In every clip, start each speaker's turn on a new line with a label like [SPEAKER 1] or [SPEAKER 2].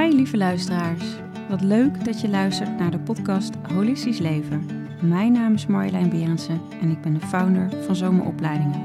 [SPEAKER 1] Hi lieve luisteraars. Wat leuk dat je luistert naar de podcast Holistisch Leven. Mijn naam is Marjolein Berendsen en ik ben de founder van Zomeropleidingen.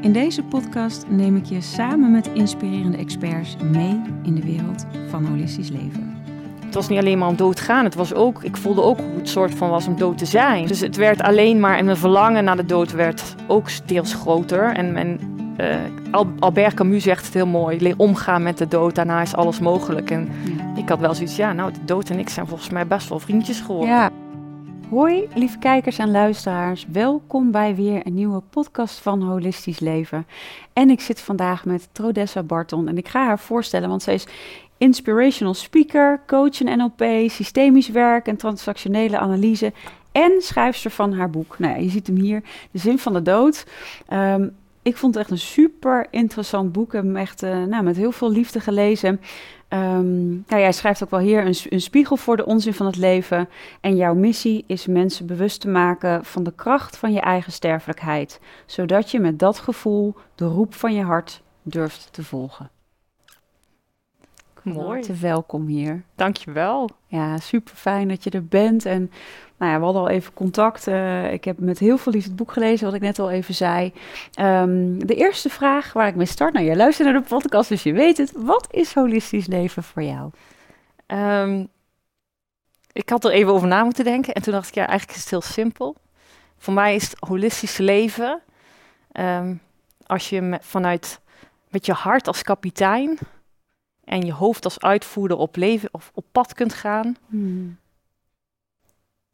[SPEAKER 1] In deze podcast neem ik je samen met inspirerende experts mee in de wereld van holistisch leven.
[SPEAKER 2] Het was niet alleen maar om dood te gaan. Het was ook, ik voelde ook hoe het soort van was om dood te zijn. Dus het werd alleen maar, en mijn verlangen naar de dood werd ook deels groter. En mijn, uh, Albert Camus zegt het heel mooi, leer omgaan met de dood, daarna is alles mogelijk. En ik had wel zoiets, ja nou, de dood en ik zijn volgens mij best wel vriendjes geworden.
[SPEAKER 1] Ja. Hoi, lieve kijkers en luisteraars. Welkom bij weer een nieuwe podcast van Holistisch Leven. En ik zit vandaag met Trodessa Barton en ik ga haar voorstellen, want zij is inspirational speaker, coach in NLP, systemisch werk en transactionele analyse en schrijfster van haar boek. Nou ja, je ziet hem hier, De Zin van de Dood. Ehm, ik vond het echt een super interessant boek. Ik heb hem echt uh, nou, met heel veel liefde gelezen. Um, nou, jij schrijft ook wel hier een, een, spiegel voor de onzin van het leven. En jouw missie is mensen bewust te maken van de kracht van je eigen sterfelijkheid. Zodat je met dat gevoel de roep van je hart durft te volgen.
[SPEAKER 2] Mooi.
[SPEAKER 1] Te welkom hier.
[SPEAKER 2] Dankjewel.
[SPEAKER 1] Ja, super fijn dat je er bent. En nou ja, we hadden al even contact. Uh, ik heb met heel veel liefde het boek gelezen, wat ik net al even zei. Um, de eerste vraag waar ik mee start. Nou, je luistert naar de podcast, dus je weet het. Wat is holistisch leven voor jou?
[SPEAKER 2] Um, ik had er even over na moeten denken. En toen dacht ik, ja, eigenlijk is het heel simpel. Voor mij is het holistisch leven. Um, als je met, vanuit met je hart als kapitein en je hoofd als uitvoerder op, leven, of op pad kunt gaan, hmm.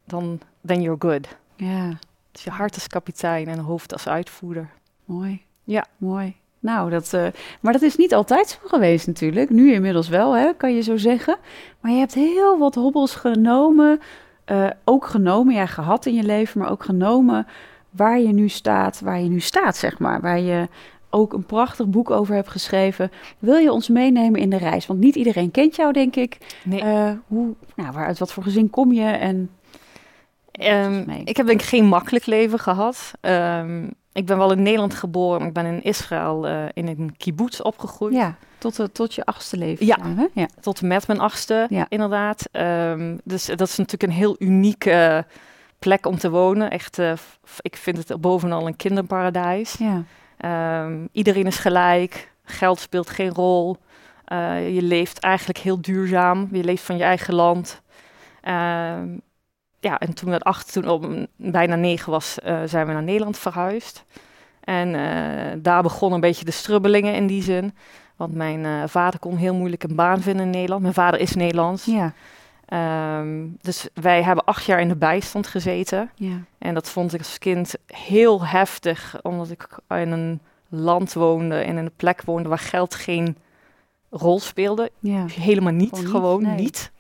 [SPEAKER 2] Dan then you're good.
[SPEAKER 1] Ja.
[SPEAKER 2] Dus je hart als kapitein en hoofd als uitvoerder.
[SPEAKER 1] Mooi.
[SPEAKER 2] Ja.
[SPEAKER 1] Mooi. Nou, dat, uh, maar dat is niet altijd zo geweest natuurlijk. Nu inmiddels wel, hè, kan je zo zeggen. Maar je hebt heel wat hobbels genomen. Uh, ook genomen, ja, gehad in je leven, maar ook genomen waar je nu staat, waar je nu staat, zeg maar. Waar je ook een prachtig boek over hebt geschreven. Wil je ons meenemen in de reis? Want niet iedereen kent jou, denk ik.
[SPEAKER 2] Nee.
[SPEAKER 1] Uh, hoe, nou, waar, uit wat voor gezin kom je? En
[SPEAKER 2] um, ik heb denk ik geen makkelijk leven gehad. Um, ik ben wel in Nederland geboren, maar ik ben in Israël uh, in een kibbutz opgegroeid.
[SPEAKER 1] Ja, tot, uh, tot je achtste leven.
[SPEAKER 2] Ja, hè? ja, tot met mijn achtste, ja. inderdaad. Um, dus dat is natuurlijk een heel unieke plek om te wonen. Echt, uh, ik vind het bovenal een kinderparadijs.
[SPEAKER 1] Ja.
[SPEAKER 2] Iedereen is gelijk, geld speelt geen rol. Uh, je leeft eigenlijk heel duurzaam, je leeft van je eigen land. Um, ja, en toen we acht, toen op bijna negen was, uh, zijn we naar Nederland verhuisd. En uh, daar begonnen een beetje de strubbelingen in die zin. Want mijn vader kon heel moeilijk een baan vinden in Nederland. Mijn vader is Nederlands.
[SPEAKER 1] Ja.
[SPEAKER 2] Um, dus wij hebben acht jaar in de bijstand gezeten.
[SPEAKER 1] Ja.
[SPEAKER 2] En dat vond ik als kind heel heftig, omdat ik in een land woonde, in een plek woonde waar geld geen rol speelde.
[SPEAKER 1] Ja.
[SPEAKER 2] Helemaal niet,
[SPEAKER 1] Gewoon
[SPEAKER 2] gewoon,
[SPEAKER 1] niet, nee.
[SPEAKER 2] niet.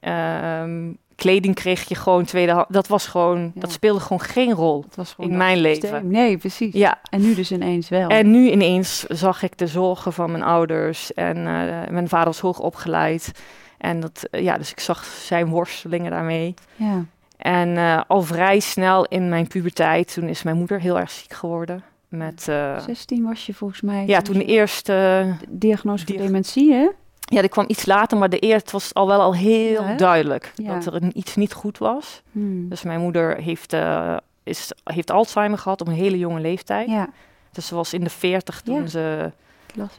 [SPEAKER 2] Um, kleding kreeg je gewoon tweede. Dat was gewoon,
[SPEAKER 1] Ja.
[SPEAKER 2] dat speelde gewoon geen rol
[SPEAKER 1] gewoon
[SPEAKER 2] in mijn
[SPEAKER 1] systeem.
[SPEAKER 2] leven.
[SPEAKER 1] Nee, precies.
[SPEAKER 2] Ja,
[SPEAKER 1] En nu dus ineens wel.
[SPEAKER 2] en nu ineens zag ik de zorgen van mijn ouders en uh, mijn vader was hoog opgeleid. En dat, uh, ja, dus ik zag zijn worstelingen daarmee.
[SPEAKER 1] ja.
[SPEAKER 2] En uh, al vrij snel in mijn puberteit, toen is mijn moeder heel erg ziek geworden. Met, uh,
[SPEAKER 1] 16 was je volgens mij.
[SPEAKER 2] ja, toen de eerste,
[SPEAKER 1] Diagnose
[SPEAKER 2] Dia-
[SPEAKER 1] dementie, hè?
[SPEAKER 2] Ja, die kwam iets later, maar de eerste was al wel al heel
[SPEAKER 1] Ja,
[SPEAKER 2] duidelijk
[SPEAKER 1] Ja.
[SPEAKER 2] dat er iets niet goed was.
[SPEAKER 1] Hmm.
[SPEAKER 2] Dus mijn moeder heeft, uh, is, heeft Alzheimer gehad op een hele jonge leeftijd.
[SPEAKER 1] Ja,
[SPEAKER 2] Dus ze was in de 40 toen ze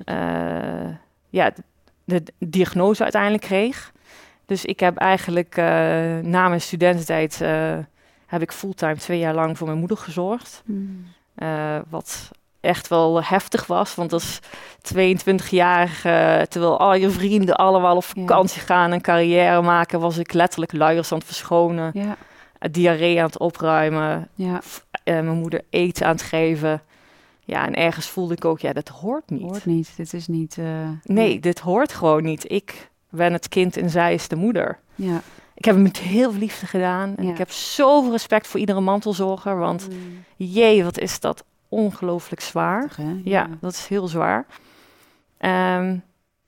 [SPEAKER 2] uh, ja, de, de diagnose uiteindelijk kreeg. Dus ik heb eigenlijk uh, na mijn studententijd heb ik fulltime twee jaar lang voor mijn moeder gezorgd.
[SPEAKER 1] Hmm.
[SPEAKER 2] Wat echt wel heftig was, want als 22-jarige, terwijl al je vrienden allemaal op vakantie
[SPEAKER 1] Ja.
[SPEAKER 2] gaan en carrière maken, was ik letterlijk luiers aan het verschonen,
[SPEAKER 1] Ja,
[SPEAKER 2] diarree aan het opruimen,
[SPEAKER 1] ja,
[SPEAKER 2] eh, mijn moeder eten aan het geven. Ja, en ergens voelde ik ook, ja, dat hoort niet.
[SPEAKER 1] hoort niet. Dit is niet... eh,
[SPEAKER 2] Nee, dit hoort gewoon niet. Ik ben het kind en zij is de moeder.
[SPEAKER 1] Ja.
[SPEAKER 2] Ik heb het met heel veel liefde gedaan. En
[SPEAKER 1] Ja.
[SPEAKER 2] ik heb zoveel respect voor iedere mantelzorger. Want
[SPEAKER 1] Hmm.
[SPEAKER 2] jee, wat is dat ongelooflijk zwaar. Ja, dat is heel zwaar. Ehm,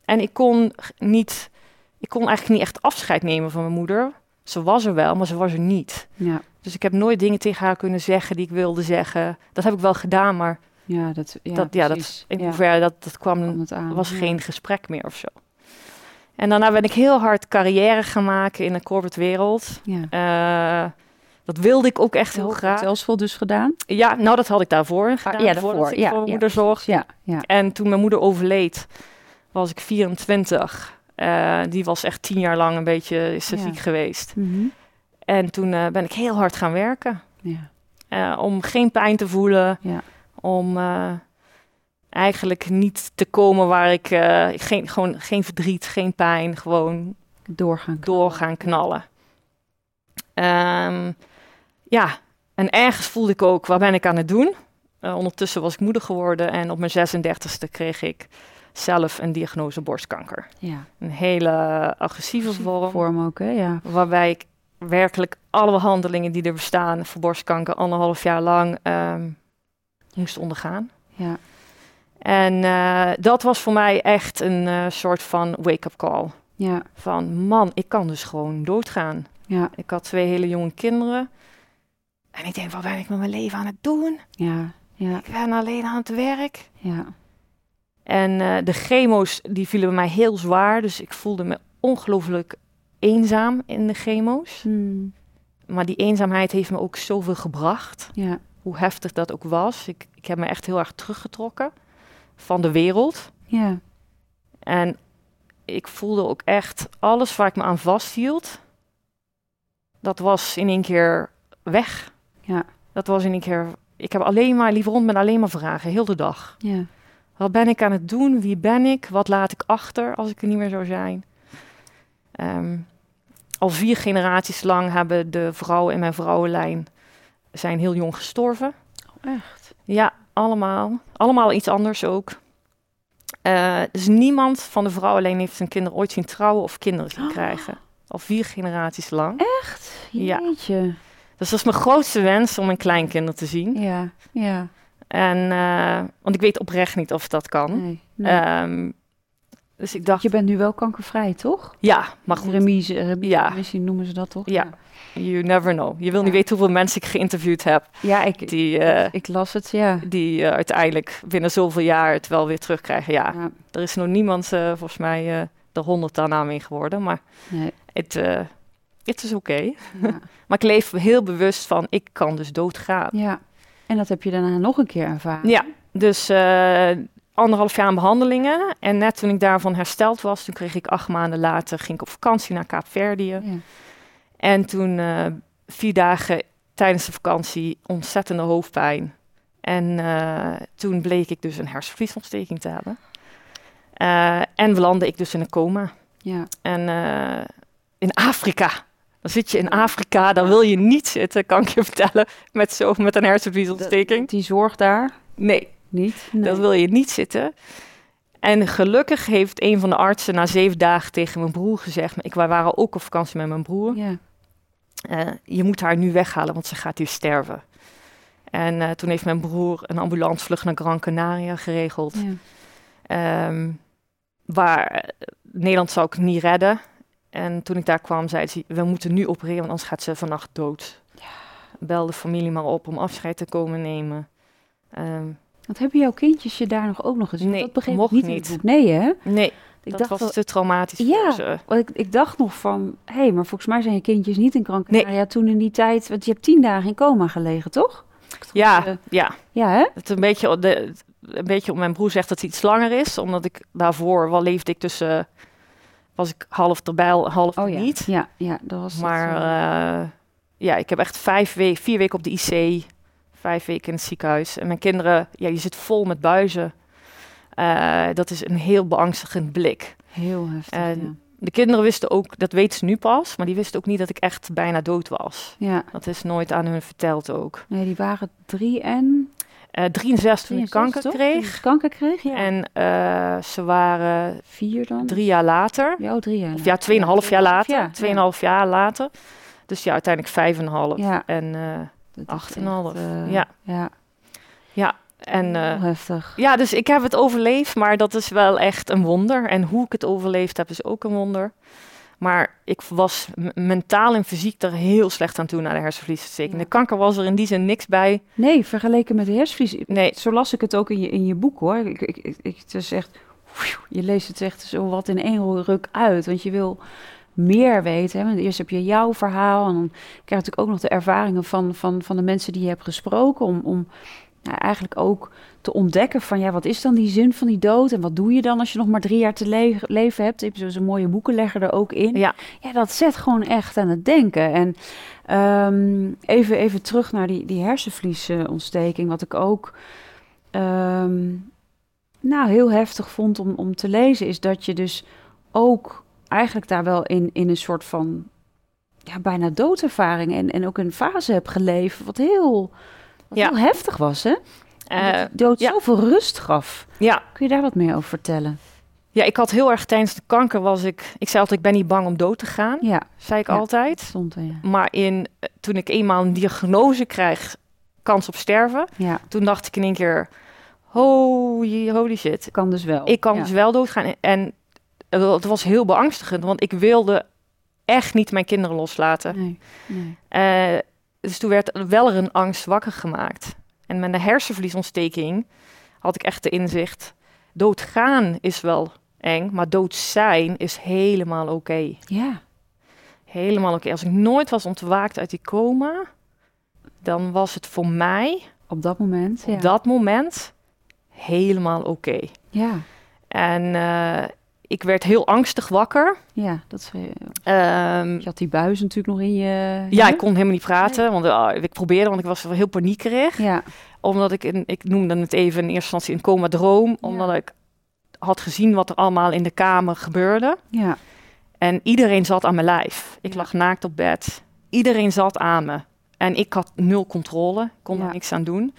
[SPEAKER 2] en ik kon niet, ik kon eigenlijk niet echt afscheid nemen van mijn moeder. Ze was er wel, maar ze was er niet.
[SPEAKER 1] Ja,
[SPEAKER 2] Dus ik heb nooit dingen tegen haar kunnen zeggen die ik wilde zeggen. Dat heb ik wel gedaan, maar
[SPEAKER 1] ja, dat, ja,
[SPEAKER 2] dat, ja, dat, in hoeverre dat, dat kwam,
[SPEAKER 1] aan.
[SPEAKER 2] was geen gesprek meer of zo. En daarna ben ik heel hard carrière gaan maken in de corporate wereld.
[SPEAKER 1] Ja.
[SPEAKER 2] Eh, dat wilde ik ook echt heel graag.
[SPEAKER 1] Hotelsvol dus gedaan?
[SPEAKER 2] Ja, nou dat had ik daarvoor gedaan.
[SPEAKER 1] ja, daarvoor.
[SPEAKER 2] ik
[SPEAKER 1] Ja,
[SPEAKER 2] voor mijn
[SPEAKER 1] ja,
[SPEAKER 2] moeder.
[SPEAKER 1] Ja, ja.
[SPEAKER 2] En toen mijn moeder overleed, was ik 24. Eh, die was echt tien jaar lang een beetje ziek geweest.
[SPEAKER 1] Mhm.
[SPEAKER 2] En toen eh, ben ik heel hard gaan werken.
[SPEAKER 1] ja.
[SPEAKER 2] Eh, om geen pijn te voelen.
[SPEAKER 1] Ja.
[SPEAKER 2] Om eigenlijk niet te komen waar ik... geen, gewoon geen verdriet, geen pijn. Gewoon
[SPEAKER 1] Doorgaan.
[SPEAKER 2] door gaan knallen. Ehm, ja, en ergens voelde ik ook, wat ben ik aan het doen? Eh, ondertussen was ik moeder geworden en op mijn 36e kreeg ik zelf een diagnose borstkanker.
[SPEAKER 1] Ja.
[SPEAKER 2] Een hele agressieve vorm,
[SPEAKER 1] Vorm ook, hè? Ja.
[SPEAKER 2] waarbij ik werkelijk alle behandelingen die er bestaan voor borstkanker anderhalf jaar lang ehm, moest ondergaan.
[SPEAKER 1] Ja.
[SPEAKER 2] En eh, dat was voor mij echt een eh, soort van wake-up call.
[SPEAKER 1] Ja.
[SPEAKER 2] Van man, ik kan dus gewoon doodgaan.
[SPEAKER 1] Ja.
[SPEAKER 2] Ik had twee hele jonge kinderen. En ik denk, wat ben ik met mijn leven aan het doen?
[SPEAKER 1] Ja. Ja.
[SPEAKER 2] Ik ben alleen aan het werk.
[SPEAKER 1] Ja.
[SPEAKER 2] En eh, de chemo's, die vielen bij mij heel zwaar. Dus ik voelde me ongelooflijk eenzaam in de chemo's.
[SPEAKER 1] Hmm.
[SPEAKER 2] Maar die eenzaamheid heeft me ook zoveel gebracht.
[SPEAKER 1] Ja.
[SPEAKER 2] Hoe heftig dat ook was. Ik, ik heb me echt heel erg teruggetrokken van de wereld.
[SPEAKER 1] Ja.
[SPEAKER 2] En ik voelde ook echt alles waar ik me aan vasthield. Dat was in één keer weg.
[SPEAKER 1] Ja.
[SPEAKER 2] Dat was in één keer. Ik heb alleen maar, lief rond met alleen maar vragen, heel de dag.
[SPEAKER 1] Ja.
[SPEAKER 2] Wat ben ik aan het doen? Wie ben ik? Wat laat ik achter als ik er niet meer zou zijn? Ehm, al vier generaties lang hebben de vrouwen in mijn vrouwenlijn zijn heel jong gestorven.
[SPEAKER 1] Echt?
[SPEAKER 2] Ja, allemaal. Allemaal iets anders ook. Eh, dus niemand van de vrouwenlijn heeft zijn kinderen ooit zien trouwen of kinderen zien
[SPEAKER 1] Oh.
[SPEAKER 2] krijgen. Al vier generaties lang.
[SPEAKER 1] Echt?
[SPEAKER 2] Ja. Dus dat is mijn grootste wens om mijn kleinkinderen te zien.
[SPEAKER 1] Ja. Ja.
[SPEAKER 2] En, eh, want ik weet oprecht niet of dat kan.
[SPEAKER 1] Nee. nee.
[SPEAKER 2] Ehm, dus ik dacht,
[SPEAKER 1] je bent nu wel kankervrij, toch?
[SPEAKER 2] ja, maar goed,
[SPEAKER 1] Remise, remise,
[SPEAKER 2] Ja.
[SPEAKER 1] remissie noemen ze dat toch?
[SPEAKER 2] Ja. you never know. Je wil
[SPEAKER 1] Ja.
[SPEAKER 2] niet weten hoeveel mensen ik geïnterviewd heb
[SPEAKER 1] Ja, ik,
[SPEAKER 2] die, eh,
[SPEAKER 1] ik las het, ja.
[SPEAKER 2] die eh, uiteindelijk binnen zoveel jaar het wel weer terugkrijgen. Ja,
[SPEAKER 1] ja.
[SPEAKER 2] er is nog niemand eh, volgens mij eh de honderd daarna mee geworden, maar
[SPEAKER 1] Nee.
[SPEAKER 2] het eh, het is oké.
[SPEAKER 1] Ja.
[SPEAKER 2] Maar ik leef heel bewust van, ik kan dus doodgaan.
[SPEAKER 1] ja. En dat heb je daarna nog een keer ervaren.
[SPEAKER 2] Ja, dus eh, anderhalf jaar aan behandelingen. En net toen ik daarvan hersteld was, toen kreeg ik acht maanden later, ging ik op vakantie naar Kaapverdië.
[SPEAKER 1] Ja.
[SPEAKER 2] En toen eh, vier dagen tijdens de vakantie ontzettende hoofdpijn. En eh, toen bleek ik dus een hersenvliesontsteking te hebben. Eh, en belandde ik dus in een coma.
[SPEAKER 1] Ja.
[SPEAKER 2] En in Afrika. Dan zit je in Afrika, daar wil je niet zitten, kan ik je vertellen, met, zo, met een hersenvliesontsteking.
[SPEAKER 1] Die zorg daar
[SPEAKER 2] Nee,
[SPEAKER 1] niet. Nee.
[SPEAKER 2] dat wil je niet zitten. En gelukkig heeft een van de artsen na zeven dagen tegen mijn broer gezegd... Ik, wij waren ook op vakantie met mijn broer.
[SPEAKER 1] Ja.
[SPEAKER 2] eh, je moet haar nu weghalen, want ze gaat hier sterven. En eh, toen heeft mijn broer een ambulancevlucht naar Gran Canaria geregeld.
[SPEAKER 1] Ja.
[SPEAKER 2] Ehm, waar eh, Nederland zou ik niet redden. En toen ik daar kwam, zei ze, we moeten nu opereren, want anders gaat ze vannacht dood. Bel de familie maar op om afscheid te komen nemen. Ehm,
[SPEAKER 1] Want hebben jouw kindjes je daar nog ook nog gezien?
[SPEAKER 2] Nee,
[SPEAKER 1] dat begreep
[SPEAKER 2] mocht
[SPEAKER 1] ik niet.
[SPEAKER 2] niet.
[SPEAKER 1] Nee, hè?
[SPEAKER 2] nee,
[SPEAKER 1] Ik
[SPEAKER 2] dat
[SPEAKER 1] dacht
[SPEAKER 2] was
[SPEAKER 1] wel-
[SPEAKER 2] te traumatisch
[SPEAKER 1] Ja.
[SPEAKER 2] voor ze.
[SPEAKER 1] want ik, ik dacht nog van, hé, hey, maar volgens mij zijn je kindjes niet in Gran Canaria toen in die tijd, want je hebt tien dagen in coma gelegen, toch?
[SPEAKER 2] Ja,
[SPEAKER 1] Eh,
[SPEAKER 2] ja.
[SPEAKER 1] Ja, hè?
[SPEAKER 2] Het een beetje, de, een beetje, mijn broer zegt dat het iets langer is, omdat ik daarvoor wel leefde ik tussen, was ik half erbij, half
[SPEAKER 1] Oh ja.
[SPEAKER 2] niet.
[SPEAKER 1] Ja, ja, dat was
[SPEAKER 2] Maar
[SPEAKER 1] eh,
[SPEAKER 2] ja, ik heb echt vijf weken, vier weken op de IC, vijf weken in het ziekenhuis. En mijn kinderen, ja, je zit vol met buizen. Eh, dat is een heel beangstigend blik.
[SPEAKER 1] heel heftig.
[SPEAKER 2] en- De kinderen wisten ook, dat weten ze nu pas, maar die wisten ook niet dat ik echt bijna dood was.
[SPEAKER 1] ja,
[SPEAKER 2] Dat is nooit aan hun verteld ook.
[SPEAKER 1] nee, die waren drie en...
[SPEAKER 2] Eh drie en zes toen ik
[SPEAKER 1] 63,
[SPEAKER 2] kanker
[SPEAKER 1] toch?
[SPEAKER 2] kreeg.
[SPEAKER 1] Kanker kreeg, ja.
[SPEAKER 2] En eh, ze waren
[SPEAKER 1] vier dan?
[SPEAKER 2] drie jaar later.
[SPEAKER 1] Ja, oh, drie jaar.
[SPEAKER 2] Of ja, tweeënhalf jaar later.
[SPEAKER 1] Ja,
[SPEAKER 2] Tweeënhalf jaar later. Dus ja, uiteindelijk vijf en een half.
[SPEAKER 1] Ja.
[SPEAKER 2] En, eh, acht en een half.
[SPEAKER 1] echt, eh,
[SPEAKER 2] Ja.
[SPEAKER 1] Ja,
[SPEAKER 2] en eh,
[SPEAKER 1] heftig.
[SPEAKER 2] ja, dus ik heb het overleefd, maar dat is wel echt een wonder. En hoe ik het overleefd heb, is ook een wonder. Maar ik was mentaal en fysiek er heel slecht aan toe na de hersenvliesontsteking.
[SPEAKER 1] Ja.
[SPEAKER 2] De kanker was er in die zin niks bij.
[SPEAKER 1] Nee, vergeleken met de hersenvlies.
[SPEAKER 2] Nee.
[SPEAKER 1] Zo las ik het ook in je, in je boek hoor. Ik, ik, ik, ik- het is echt je leest het echt zo wat in één ruk uit. Want je wil meer weten. Hè? Want eerst heb je jouw verhaal en dan krijg je natuurlijk ook nog de ervaringen van, van, van de mensen die je hebt gesproken. Om, om nou, eigenlijk ook te ontdekken van ja, wat is dan die zin van die dood? En wat doe je dan als je nog maar drie jaar te le leven hebt? Je hebt zo'n mooie boekenlegger er ook in.
[SPEAKER 2] Ja.
[SPEAKER 1] ja, dat zet gewoon echt aan het denken. En um, even, even terug naar die, die hersenvliesontsteking, wat ik ook um, nou, heel heftig vond om, om te lezen, is dat je dus ook eigenlijk daar wel in, in een soort van ja, bijna doodervaring en, en ook een fase hebt geleefd, wat heel, wat
[SPEAKER 2] Ja.
[SPEAKER 1] heel heftig was, hè?
[SPEAKER 2] Eh,
[SPEAKER 1] dat die dood
[SPEAKER 2] ja.
[SPEAKER 1] zoveel rust gaf.
[SPEAKER 2] ja.
[SPEAKER 1] Kun je daar wat meer over vertellen?
[SPEAKER 2] ja, ik had heel erg tijdens de kanker was ik... Ik zei altijd, ik ben niet bang om dood te gaan.
[SPEAKER 1] Ja,
[SPEAKER 2] Zei ik
[SPEAKER 1] Ja.
[SPEAKER 2] altijd.
[SPEAKER 1] stond er, ja.
[SPEAKER 2] Maar in, eh, toen ik eenmaal een diagnose krijg, kans op sterven...
[SPEAKER 1] Ja,
[SPEAKER 2] Toen dacht ik in één keer, holy, holy shit.
[SPEAKER 1] kan dus wel.
[SPEAKER 2] Ik kan dus wel doodgaan. En het was heel beangstigend, want ik wilde echt niet mijn kinderen loslaten.
[SPEAKER 1] Nee, nee.
[SPEAKER 2] Eh, dus toen werd wel er een angst wakker gemaakt. En met de hersenvliesontsteking had ik echt de inzicht, doodgaan is wel eng, maar dood zijn is helemaal oké.
[SPEAKER 1] Ja,
[SPEAKER 2] Helemaal oké. Als ik nooit was ontwaakt uit die coma, dan was het voor mij
[SPEAKER 1] op dat moment. Ja.
[SPEAKER 2] op dat moment helemaal oké.
[SPEAKER 1] Ja,
[SPEAKER 2] En eh, ik werd heel angstig wakker.
[SPEAKER 1] ja, dat is, eh,
[SPEAKER 2] Ehm,
[SPEAKER 1] je had die buis natuurlijk nog in je...
[SPEAKER 2] ja, ik kon helemaal niet praten, want ah, ik probeerde, want ik was heel paniekerig.
[SPEAKER 1] Ja,
[SPEAKER 2] Omdat ik, in, ik noemde het even in eerste instantie een coma-droom, omdat ik had gezien wat er allemaal in de kamer gebeurde.
[SPEAKER 1] ja,
[SPEAKER 2] En iedereen zat aan mijn lijf. Ik
[SPEAKER 1] Ja.
[SPEAKER 2] lag naakt op bed. Iedereen zat aan me. En ik had nul controle, kon er niks aan doen.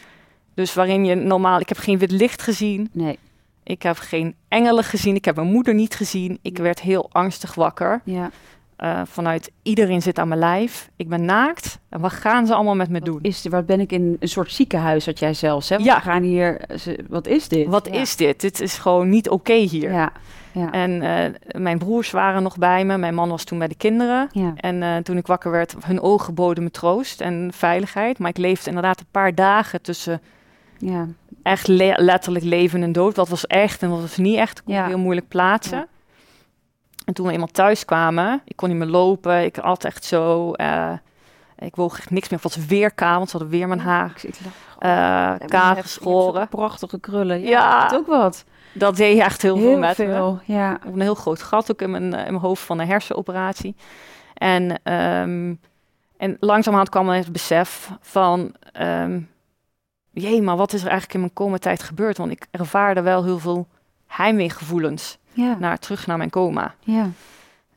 [SPEAKER 2] Dus waarin je normaal, ik heb geen wit licht gezien,
[SPEAKER 1] nee,
[SPEAKER 2] ik heb geen engelen gezien, ik heb mijn moeder niet gezien. Ik werd heel angstig wakker.
[SPEAKER 1] ja.
[SPEAKER 2] eh, vanuit iedereen zit aan mijn lijf. Ik ben naakt. En wat gaan ze allemaal met me doen?
[SPEAKER 1] Is, wat ben ik in een soort ziekenhuis, had jij zelfs, hè? Want
[SPEAKER 2] Ja.
[SPEAKER 1] We gaan hier... ze- Wat is dit?
[SPEAKER 2] Wat
[SPEAKER 1] Ja.
[SPEAKER 2] is dit? Dit is gewoon niet oké hier.
[SPEAKER 1] Ja, ja,
[SPEAKER 2] En eh, mijn broers waren nog bij me. Mijn man was toen bij de kinderen.
[SPEAKER 1] ja,
[SPEAKER 2] En eh, toen ik wakker werd, hun ogen boden me troost en veiligheid. Maar ik leefde inderdaad een paar dagen tussen
[SPEAKER 1] ja,
[SPEAKER 2] echt le- letterlijk leven en dood. Wat was echt en wat was niet echt. Ik kon
[SPEAKER 1] Ja.
[SPEAKER 2] heel moeilijk plaatsen.
[SPEAKER 1] Ja.
[SPEAKER 2] En toen we eenmaal thuis kwamen, ik kon niet meer lopen. Ik had echt zo... eh, ik woog echt niks meer. Het was weer kaal, want ze hadden weer mijn haar
[SPEAKER 1] Ik, ik lag,
[SPEAKER 2] eh
[SPEAKER 1] Ja,
[SPEAKER 2] kaal geschoren.
[SPEAKER 1] Prachtige krullen. Ja,
[SPEAKER 2] Ja.
[SPEAKER 1] dat ook wat.
[SPEAKER 2] Dat deed echt heel, veel met me.
[SPEAKER 1] veel, ja.
[SPEAKER 2] Ik heb een heel groot gat ook in mijn, eh, in mijn hoofd van een hersenoperatie. En, ehm en langzamerhand kwam het besef van... ehm jee, maar wat is er eigenlijk in mijn coma-tijd gebeurd? Want ik ervaarde wel heel veel heimweegevoelens
[SPEAKER 1] Ja,
[SPEAKER 2] naar, terug naar mijn coma.
[SPEAKER 1] ja.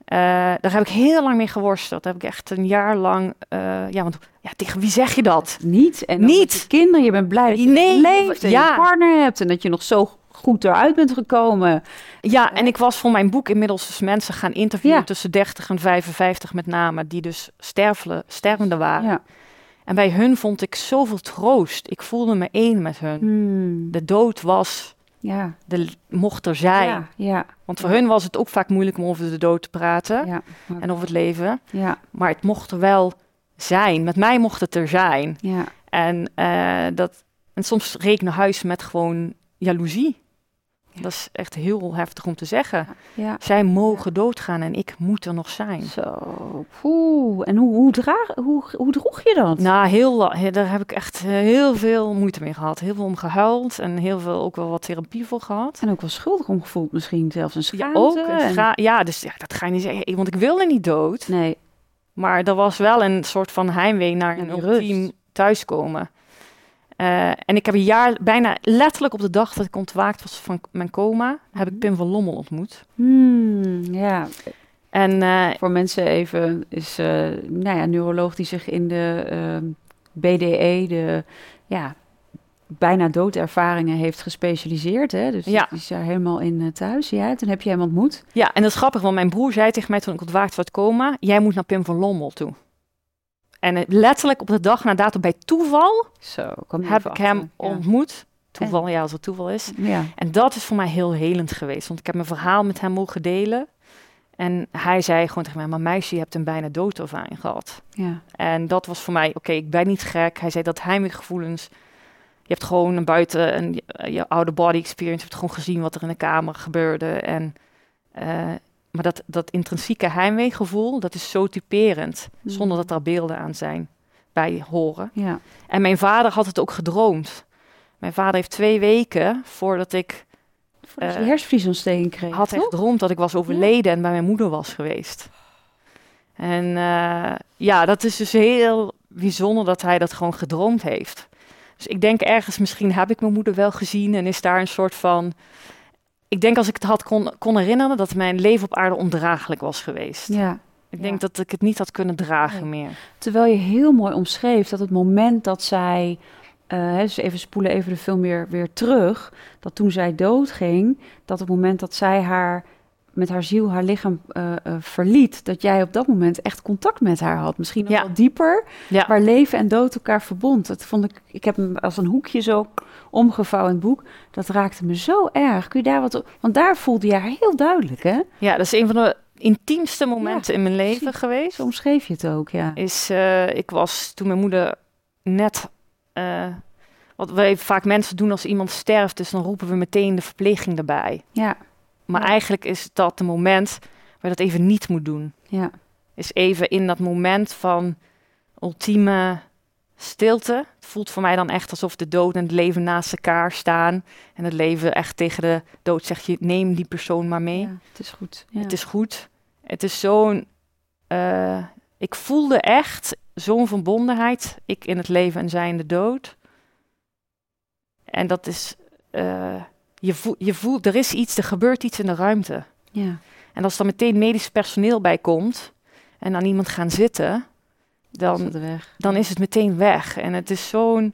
[SPEAKER 2] Eh, daar heb ik heel lang mee geworsteld. Daar heb ik echt een jaar lang... eh, ja, want ja, tegen wie zeg je dat?
[SPEAKER 1] Niet. En
[SPEAKER 2] Niet.
[SPEAKER 1] je kinderen, je bent blij dat je
[SPEAKER 2] Nee,
[SPEAKER 1] leeft en
[SPEAKER 2] ja.
[SPEAKER 1] je partner hebt en dat je nog zo goed eruit bent gekomen.
[SPEAKER 2] Ja, en ik was voor mijn boek inmiddels dus mensen gaan interviewen...
[SPEAKER 1] Ja.
[SPEAKER 2] tussen 30 en 55 met name... die dus sterfele, stervende waren.
[SPEAKER 1] Ja.
[SPEAKER 2] En bij hun vond ik zoveel troost. Ik voelde me één met hun.
[SPEAKER 1] Hmm.
[SPEAKER 2] De dood was,
[SPEAKER 1] Ja.
[SPEAKER 2] de, mocht er zijn.
[SPEAKER 1] Ja, ja,
[SPEAKER 2] Want voor hun was het ook vaak moeilijk om over de dood te praten en over het leven.
[SPEAKER 1] Ja,
[SPEAKER 2] Maar het mocht er wel zijn. Met mij mocht het er zijn.
[SPEAKER 1] ja.
[SPEAKER 2] En, eh, dat, en soms reed ik naar huis met gewoon jaloezie.
[SPEAKER 1] Ja.
[SPEAKER 2] Dat is echt heel heftig om te zeggen.
[SPEAKER 1] ja.
[SPEAKER 2] Zij mogen doodgaan en ik moet er nog zijn.
[SPEAKER 1] Zo. En hoe, hoe, draag, hoe, hoe droeg je dat?
[SPEAKER 2] Nou, heel, daar heb ik echt eh, heel veel moeite mee gehad. Heel veel om gehuild en heel veel ook wel wat therapie voor gehad.
[SPEAKER 1] En ook wel schuldig om gevoeld misschien, zelfs een
[SPEAKER 2] Ja,
[SPEAKER 1] schaamte.
[SPEAKER 2] ook.
[SPEAKER 1] en-
[SPEAKER 2] scha- ja, dus ja, dat ga je niet zeggen, want ik wilde niet dood.
[SPEAKER 1] Nee,
[SPEAKER 2] Maar er was wel een soort van heimwee naar een ultiem thuiskomen. Eh, en ik heb een jaar, bijna letterlijk op de dag dat ik ontwaakt was van mijn coma, heb ik
[SPEAKER 1] Mhm.
[SPEAKER 2] Pim van Lommel ontmoet.
[SPEAKER 1] Hmm, ja.
[SPEAKER 2] En eh,
[SPEAKER 1] Voor mensen even is, eh nou ja, neuroloog die zich in de ehm, BDE, de ja, bijna doodervaringen heeft gespecialiseerd. Hè? Dus
[SPEAKER 2] Ja.
[SPEAKER 1] die is daar helemaal in thuis. Ja, toen heb je hem ontmoet.
[SPEAKER 2] ja, en dat is grappig, want mijn broer zei tegen mij toen ik ontwaakt was uit coma, jij moet naar Pim van Lommel toe. En eh, letterlijk op de dag na datum bij toeval
[SPEAKER 1] Zo,
[SPEAKER 2] heb ik hem ontmoet. Toeval, ja, als het toeval is.
[SPEAKER 1] Ja,
[SPEAKER 2] En dat is voor mij heel helend geweest. Want ik heb mijn verhaal met hem mogen delen. En hij zei gewoon tegen mij, maar meisje, je hebt een bijna doodervaring gehad.
[SPEAKER 1] ja,
[SPEAKER 2] En dat was voor mij, oké, ik ben niet gek. Hij zei dat heimweggevoelens, je hebt gewoon naar buiten een, je oude body experience, je hebt gewoon gezien wat er in de kamer gebeurde. En, eh, maar dat, dat intrinsieke heimweegevoel, dat is zo typerend,
[SPEAKER 1] Mm.
[SPEAKER 2] zonder dat er beelden aan zijn bij horen.
[SPEAKER 1] Ja.
[SPEAKER 2] En mijn vader had het ook gedroomd. Mijn vader heeft twee weken voordat ik
[SPEAKER 1] Voordat je
[SPEAKER 2] Eh,
[SPEAKER 1] hersenvliesontsteking kreeg,
[SPEAKER 2] had hij gedroomd dat ik was overleden en bij mijn moeder was geweest. En eh, ja, dat is dus heel bijzonder dat hij dat gewoon gedroomd heeft. Dus ik denk ergens, misschien heb ik mijn moeder wel gezien en is daar een soort van. Ik denk als ik het had kon, kon herinneren dat mijn leven op aarde ondraaglijk was geweest.
[SPEAKER 1] Ja.
[SPEAKER 2] Ik
[SPEAKER 1] ja.
[SPEAKER 2] denk dat ik het niet had kunnen dragen
[SPEAKER 1] Nee.
[SPEAKER 2] meer.
[SPEAKER 1] Terwijl je heel mooi omschreef dat het moment dat zij, hè, dus even spoelen even de film weer, weer terug, dat toen zij doodging, dat het moment dat zij haar met haar ziel haar lichaam eh, eh, verliet, dat jij op dat moment echt contact met haar had. Misschien nog
[SPEAKER 2] Ja.
[SPEAKER 1] wel dieper,
[SPEAKER 2] Ja.
[SPEAKER 1] waar leven en dood elkaar verbond. Dat vond ik, ik heb hem als een hoekje zo omgevouwen in het boek. Dat raakte me zo erg. Kun je daar wat op? Want daar voelde je haar heel duidelijk, hè?
[SPEAKER 2] Ja, dat is een van de intiemste momenten in mijn leven
[SPEAKER 1] precies.
[SPEAKER 2] geweest.
[SPEAKER 1] Omschreef je het ook, ja.
[SPEAKER 2] is, eh, ik was toen mijn moeder net, wat wij vaak mensen doen als iemand sterft, dus dan roepen we meteen de verpleging erbij.
[SPEAKER 1] Ja,
[SPEAKER 2] Maar
[SPEAKER 1] Ja.
[SPEAKER 2] eigenlijk is dat de moment waar je dat even niet moet doen.
[SPEAKER 1] ja,
[SPEAKER 2] Is even in dat moment van ultieme stilte. Het voelt voor mij dan echt alsof de dood en het leven naast elkaar staan. En het leven echt tegen de dood zegt, je neem die persoon maar mee.
[SPEAKER 1] ja, het is goed. Ja.
[SPEAKER 2] Het is goed. Het is zo'n. eh, ik voelde echt zo'n verbondenheid. Ik in het leven en zij in de dood. En dat is. eh, je, voelt, je voelt, er is iets, er gebeurt iets in de ruimte.
[SPEAKER 1] ja.
[SPEAKER 2] En als er meteen medisch personeel bij komt en aan iemand gaan zitten, dan, dan is het meteen weg. En het is zo'n.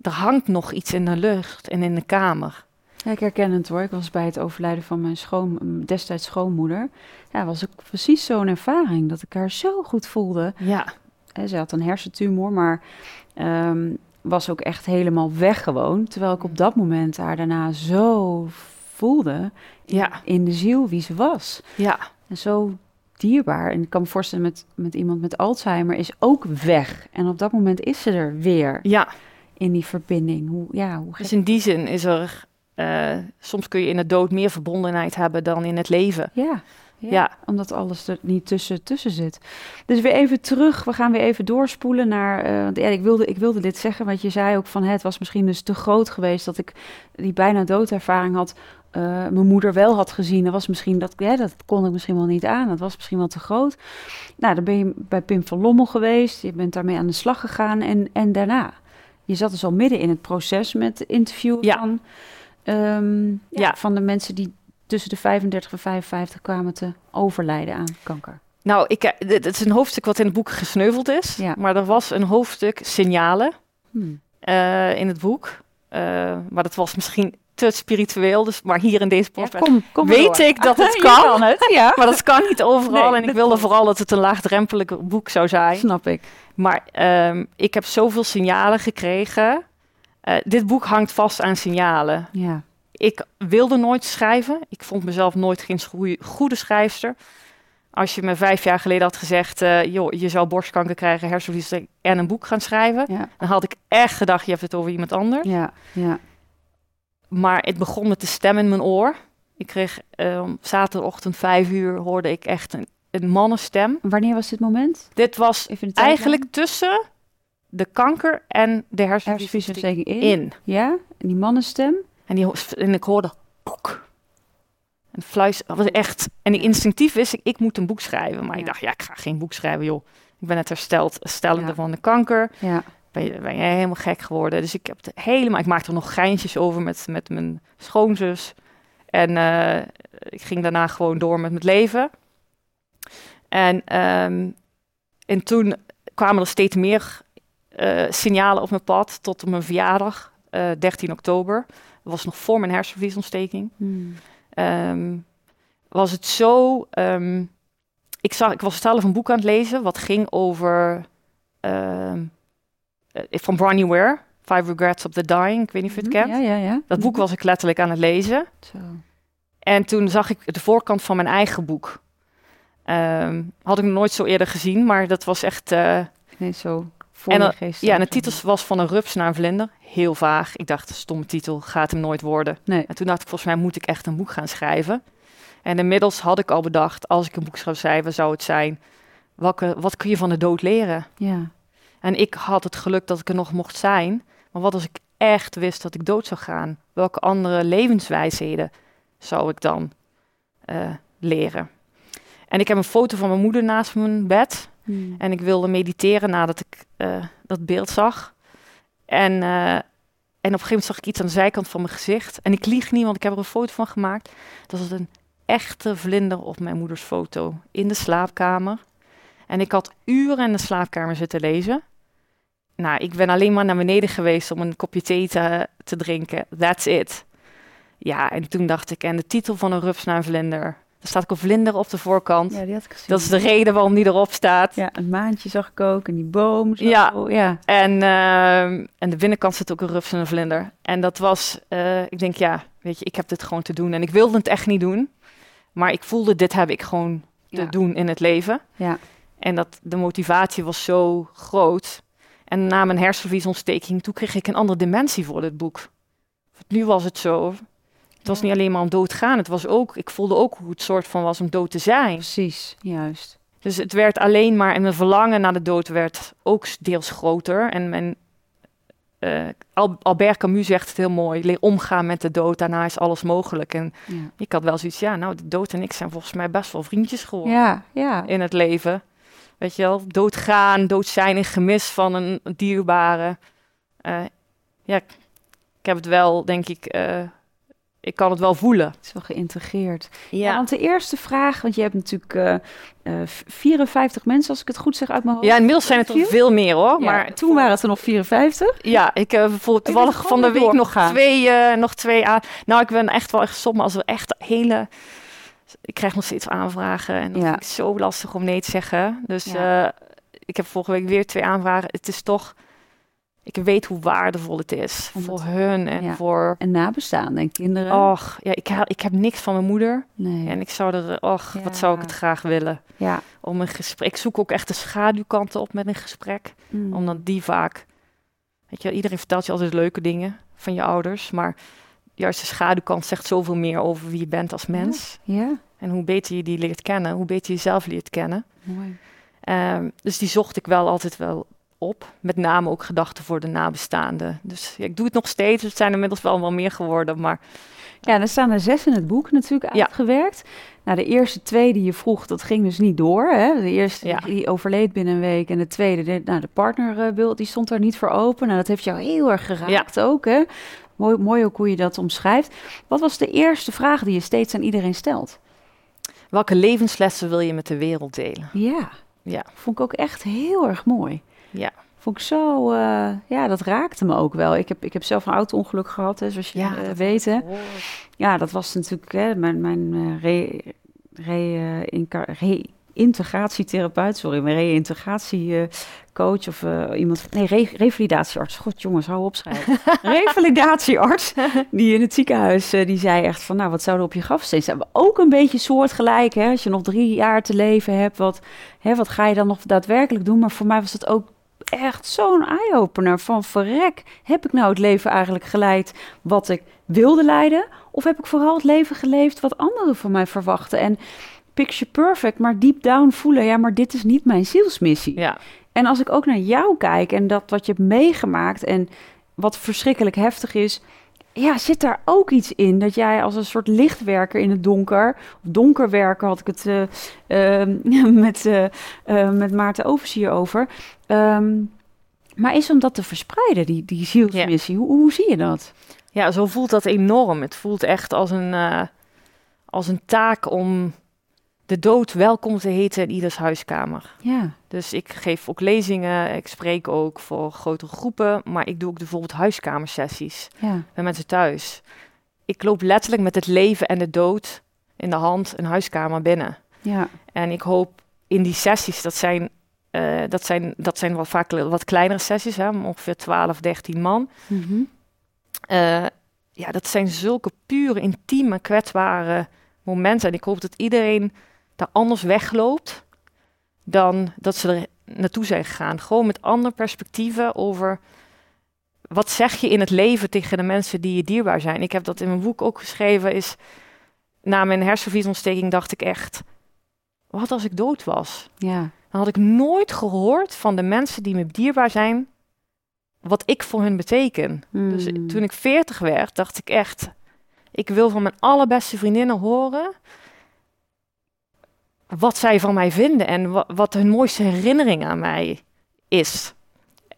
[SPEAKER 2] Er hangt nog iets in de lucht en in de kamer.
[SPEAKER 1] Ja, ik herken het hoor. Ik was bij het overlijden van mijn schoon, destijds schoonmoeder. Ja, was ook precies zo'n ervaring dat ik haar zo goed voelde.
[SPEAKER 2] Ja,
[SPEAKER 1] ze had een hersentumor, maar ehm, was ook echt helemaal weg gewoon. Terwijl ik op dat moment haar daarna zo voelde in,
[SPEAKER 2] Ja.
[SPEAKER 1] in de ziel wie ze was.
[SPEAKER 2] ja,
[SPEAKER 1] En zo dierbaar. En ik kan me voorstellen met, met iemand met Alzheimer is ook weg. En op dat moment is ze er weer
[SPEAKER 2] ja.
[SPEAKER 1] in die verbinding. Hoe, ja, hoe
[SPEAKER 2] Dus in die zin is er. eh, soms kun je in de dood meer verbondenheid hebben dan in het leven.
[SPEAKER 1] Ja, ja,
[SPEAKER 2] Ja.
[SPEAKER 1] omdat alles er niet tussen, tussen zit. Dus weer even terug, we gaan weer even doorspoelen naar... eh, want ja, ik, wilde, ik wilde dit zeggen, want je zei ook van... Het was misschien dus te groot geweest dat ik die bijna doodervaring had... eh, mijn moeder wel had gezien. Dat was misschien dat, ja, dat kon ik misschien wel niet aan. Dat was misschien wel te groot. Nou, dan ben je bij Pim van Lommel geweest. Je bent daarmee aan de slag gegaan. En, en daarna, je zat dus al midden in het proces met interviewen
[SPEAKER 2] Ja.
[SPEAKER 1] van, ehm, Ja. van de mensen die tussen de 35 en 55 kwamen te overlijden aan kanker.
[SPEAKER 2] Nou, ik, eh, dit is een hoofdstuk wat in het boek gesneuveld is.
[SPEAKER 1] Ja.
[SPEAKER 2] Maar er was een hoofdstuk signalen
[SPEAKER 1] Hmm.
[SPEAKER 2] eh, in het boek. Eh, maar dat was misschien te spiritueel. Dus, maar hier in deze
[SPEAKER 1] Ja,
[SPEAKER 2] podcast
[SPEAKER 1] kom,
[SPEAKER 2] weet
[SPEAKER 1] door.
[SPEAKER 2] ik dat het kan.
[SPEAKER 1] het, ja.
[SPEAKER 2] Maar dat kan niet overal.
[SPEAKER 1] Nee,
[SPEAKER 2] en ik wilde vooral dat het een laagdrempelig boek zou zijn.
[SPEAKER 1] Snap ik.
[SPEAKER 2] Maar ehm, ik heb zoveel signalen gekregen. Dit boek hangt vast aan signalen.
[SPEAKER 1] Ja.
[SPEAKER 2] Ik wilde nooit schrijven. Ik vond mezelf nooit geen goede schrijfster. Als je me vijf jaar geleden had gezegd... eh, joh, je zou borstkanker krijgen, hersenvlies en een boek gaan schrijven...
[SPEAKER 1] Ja.
[SPEAKER 2] dan had ik echt gedacht, je hebt het over iemand anders.
[SPEAKER 1] Ja. Ja.
[SPEAKER 2] Maar het begon met de stem in mijn oor. Ik kreeg eh, zaterdagochtend vijf uur... hoorde ik echt een, een mannenstem.
[SPEAKER 1] Wanneer was dit moment?
[SPEAKER 2] Dit was eigenlijk tussen de kanker en de hersenvliesontsteking
[SPEAKER 1] in.
[SPEAKER 2] in.
[SPEAKER 1] Ja. En die mannenstem.
[SPEAKER 2] En, die, en ik hoorde poek. En fluis, was echt. En ik instinctief wist ik, ik moet een boek schrijven. Maar ik dacht, ja, ik ga geen boek schrijven, joh. Ik ben net hersteld, stellende
[SPEAKER 1] Ja.
[SPEAKER 2] van de kanker.
[SPEAKER 1] Ja.
[SPEAKER 2] Ben je helemaal gek geworden. Dus ik heb het helemaal. Ik maakte er nog geintjes over met, met mijn schoonzus. En eh, ik ging daarna gewoon door met mijn leven. En, ehm, en toen kwamen er steeds meer eh, signalen op mijn pad tot op mijn verjaardag, eh 13 oktober. Was nog voor mijn hersenvliesontsteking.
[SPEAKER 1] Hmm.
[SPEAKER 2] Ehm, was het zo. ehm, ik, zag, ik was zelf een boek aan het lezen wat ging over. eh, van Bronnie Ware, Five Regrets of the Dying. Ik weet niet of je het
[SPEAKER 1] Mhm.
[SPEAKER 2] kent.
[SPEAKER 1] Ja, ja, ja.
[SPEAKER 2] Dat boek was ik letterlijk aan het lezen.
[SPEAKER 1] Zo.
[SPEAKER 2] En toen zag ik de voorkant van mijn eigen boek. Had ik nog nooit zo eerder gezien, maar dat was echt. eh,
[SPEAKER 1] Nee, zo voor
[SPEAKER 2] En dan-
[SPEAKER 1] geest.
[SPEAKER 2] Ja, en de titel was van een rups naar een vlinder. Heel vaag. Ik dacht, stomme titel, gaat hem nooit worden.
[SPEAKER 1] Nee.
[SPEAKER 2] En toen dacht ik, volgens mij moet ik echt een boek gaan schrijven. En inmiddels had ik al bedacht, als ik een boek zou schrijven, zou het zijn... Welke, wat kun je van de dood leren?
[SPEAKER 1] Ja,
[SPEAKER 2] En ik had het geluk dat ik er nog mocht zijn. Maar wat als ik echt wist dat ik dood zou gaan? Welke andere levenswijsheden zou ik dan eh, leren? En ik heb een foto van mijn moeder naast mijn bed.
[SPEAKER 1] Hmm.
[SPEAKER 2] En ik wilde mediteren nadat ik eh, dat beeld zag. En, eh, en op een gegeven moment zag ik iets aan de zijkant van mijn gezicht. En ik lieg niet, want ik heb er een foto van gemaakt. Dat was een echte vlinder op mijn moeders foto in de slaapkamer. En ik had uren in de slaapkamer zitten lezen. Nou, ik ben alleen maar naar beneden geweest om een kopje thee te, te drinken. That's it. Ja, en toen dacht ik, en de titel van een rups naar vlinder. Er staat ook een vlinder op de voorkant.
[SPEAKER 1] ja, die had ik gezien.
[SPEAKER 2] Dat is de reden waarom die erop staat.
[SPEAKER 1] Ja, een maantje zag ik ook en die boom. Zo.
[SPEAKER 2] Ja.
[SPEAKER 1] ja.
[SPEAKER 2] En, en de binnenkant zit ook een rups en een vlinder. En dat was, eh, ik denk, ja, weet je, ik heb dit gewoon te doen. En ik wilde het echt niet doen. Maar ik voelde, dit heb ik gewoon te
[SPEAKER 1] Ja.
[SPEAKER 2] doen in het leven.
[SPEAKER 1] Ja.
[SPEAKER 2] En dat de motivatie was zo groot. En na mijn hersenvliesontsteking, toen kreeg ik een andere dimensie voor dit boek. Nu was het zo. Het was niet alleen maar om dood te gaan. Het was ook, ik voelde ook hoe het soort van was om dood te zijn.
[SPEAKER 1] Precies, juist.
[SPEAKER 2] Dus het werd alleen maar, en mijn verlangen naar de dood werd ook deels groter. En mijn, Al- Albert Camus zegt het heel mooi, leer omgaan met de dood, daarna is alles mogelijk. En
[SPEAKER 1] Ja,
[SPEAKER 2] ik had wel zoiets, ja, nou, de dood en ik zijn volgens mij best wel vriendjes geworden
[SPEAKER 1] ja. ja.
[SPEAKER 2] in het leven. Weet je wel, doodgaan, dood zijn in gemis van een dierbare. Eh, ja, ik, ik heb het wel, denk ik, eh, ik kan het wel voelen.
[SPEAKER 1] Het is wel geïntegreerd. Ja. want de eerste vraag, want je hebt natuurlijk eh, eh, 54 mensen, als ik het goed zeg uit mijn hoofd.
[SPEAKER 2] Ja, inmiddels zijn het er veel meer hoor.
[SPEAKER 1] Ja,
[SPEAKER 2] maar
[SPEAKER 1] toen waren het er nog 54.
[SPEAKER 2] Ja, ik heb bijvoorbeeld
[SPEAKER 1] bent
[SPEAKER 2] toevallig van de week nog twee, eh, nog twee aan. Nou, ik ben echt wel echt soms als we echt hele. Ik krijg nog steeds aanvragen en dat
[SPEAKER 1] Ja.
[SPEAKER 2] vind ik zo lastig om nee te zeggen. Dus
[SPEAKER 1] Ja.
[SPEAKER 2] eh, ik heb vorige week weer twee aanvragen. Het is toch. Ik weet hoe waardevol het is voor hun en
[SPEAKER 1] ja.
[SPEAKER 2] voor.
[SPEAKER 1] En nabestaanden en kinderen.
[SPEAKER 2] Och, ja, ik, ik heb niks van mijn moeder.
[SPEAKER 1] nee.
[SPEAKER 2] En ik zou er, och,
[SPEAKER 1] Ja.
[SPEAKER 2] wat zou ik het graag willen.
[SPEAKER 1] ja.
[SPEAKER 2] Om een gesprek. Ik zoek ook echt de schaduwkanten op met een gesprek.
[SPEAKER 1] Mm.
[SPEAKER 2] Omdat die vaak, weet je, iedereen vertelt je altijd leuke dingen van je ouders, maar juist de schaduwkant zegt zoveel meer over wie je bent als mens.
[SPEAKER 1] Ja,
[SPEAKER 2] En hoe beter je die leert kennen, hoe beter je jezelf leert kennen.
[SPEAKER 1] mooi.
[SPEAKER 2] Ehm, dus die zocht ik wel altijd wel op. Met name ook gedachten voor de nabestaanden. Dus ja, ik doe het nog steeds. Het zijn inmiddels wel wel meer geworden. Maar
[SPEAKER 1] Ja, er staan er zes in het boek natuurlijk
[SPEAKER 2] Ja.
[SPEAKER 1] uitgewerkt. Nou, de eerste twee die je vroeg, dat ging dus niet door. Hè? De eerste die overleed binnen een week. En de tweede, de, nou, de partnerbeeld, die stond daar niet voor open. Nou, dat heeft jou heel erg geraakt ook, hè? Mooi, mooi ook hoe je dat omschrijft. Wat was de eerste vraag die je steeds aan iedereen stelt?
[SPEAKER 2] welke levenslessen wil je met de wereld delen?
[SPEAKER 1] Ja.
[SPEAKER 2] Ja.
[SPEAKER 1] Vond ik ook echt heel erg mooi.
[SPEAKER 2] Ja.
[SPEAKER 1] Vond ik zo, eh, ja, dat raakte me ook wel. Ik heb, ik heb zelf een auto-ongeluk gehad, hè, zoals je
[SPEAKER 2] Ja, dat
[SPEAKER 1] weet. Hè.
[SPEAKER 2] Oh.
[SPEAKER 1] Ja, dat was natuurlijk hè, mijn, mijn eh, re, re, inca- re-integratietherapeut, sorry, mijn re-integratiecoach of eh, iemand, nee, re- revalidatiearts. God jongens, hou op schrijven. revalidatiearts, die in het ziekenhuis, die zei echt van, nou, wat zou er op je grafsteen staan? Ook een beetje soortgelijk, hè, als je nog drie jaar te leven hebt, wat, hè, wat ga je dan nog daadwerkelijk doen? Maar voor mij was het ook echt zo'n eye-opener van verrek, heb ik nou het leven eigenlijk geleid wat ik wilde leiden? Of heb ik vooral het leven geleefd wat anderen van mij verwachten? En picture perfect, maar deep down voelen, ja, maar dit is niet mijn zielsmissie.
[SPEAKER 2] Ja,
[SPEAKER 1] En als ik ook naar jou kijk en dat wat je hebt meegemaakt en wat verschrikkelijk heftig is, ja, zit daar ook iets in dat jij als een soort lichtwerker in het donker, of donkerwerker had ik het eh, eh, met, eh, eh, met Maarten Oversier over, Ehm, maar is om dat te verspreiden, die, die zielsmissie, hoe, hoe zie je dat?
[SPEAKER 2] ja, zo voelt dat enorm. Het voelt echt als een, als een taak om de dood welkom te heten in ieders huiskamer.
[SPEAKER 1] Ja,
[SPEAKER 2] Dus ik geef ook lezingen, ik spreek ook voor grotere groepen, maar ik doe ook bijvoorbeeld huiskamersessies
[SPEAKER 1] ja,
[SPEAKER 2] bij mensen thuis. Ik loop letterlijk met het leven en de dood in de hand een huiskamer binnen.
[SPEAKER 1] ja,
[SPEAKER 2] En ik hoop in die sessies, dat zijn, eh, dat zijn, dat zijn wat vaak wat kleinere sessies, hè, ongeveer 12, 13 man. Eh, ja, dat zijn zulke pure, intieme, kwetsbare momenten. En ik hoop dat iedereen daar anders wegloopt dan dat ze er naartoe zijn gegaan. Gewoon met andere perspectieven over wat zeg je in het leven tegen de mensen die je dierbaar zijn. Ik heb dat in mijn boek ook geschreven. Is na mijn hersenvliesontsteking dacht ik echt, wat als ik dood was?
[SPEAKER 1] Ja.
[SPEAKER 2] Dan had ik nooit gehoord van de mensen die me dierbaar zijn, wat ik voor hun beteken. Dus
[SPEAKER 1] Hmm.
[SPEAKER 2] toen ik 40 werd, dacht ik echt, ik wil van mijn allerbeste vriendinnen horen wat zij van mij vinden en wa- wat hun mooiste herinnering aan mij is.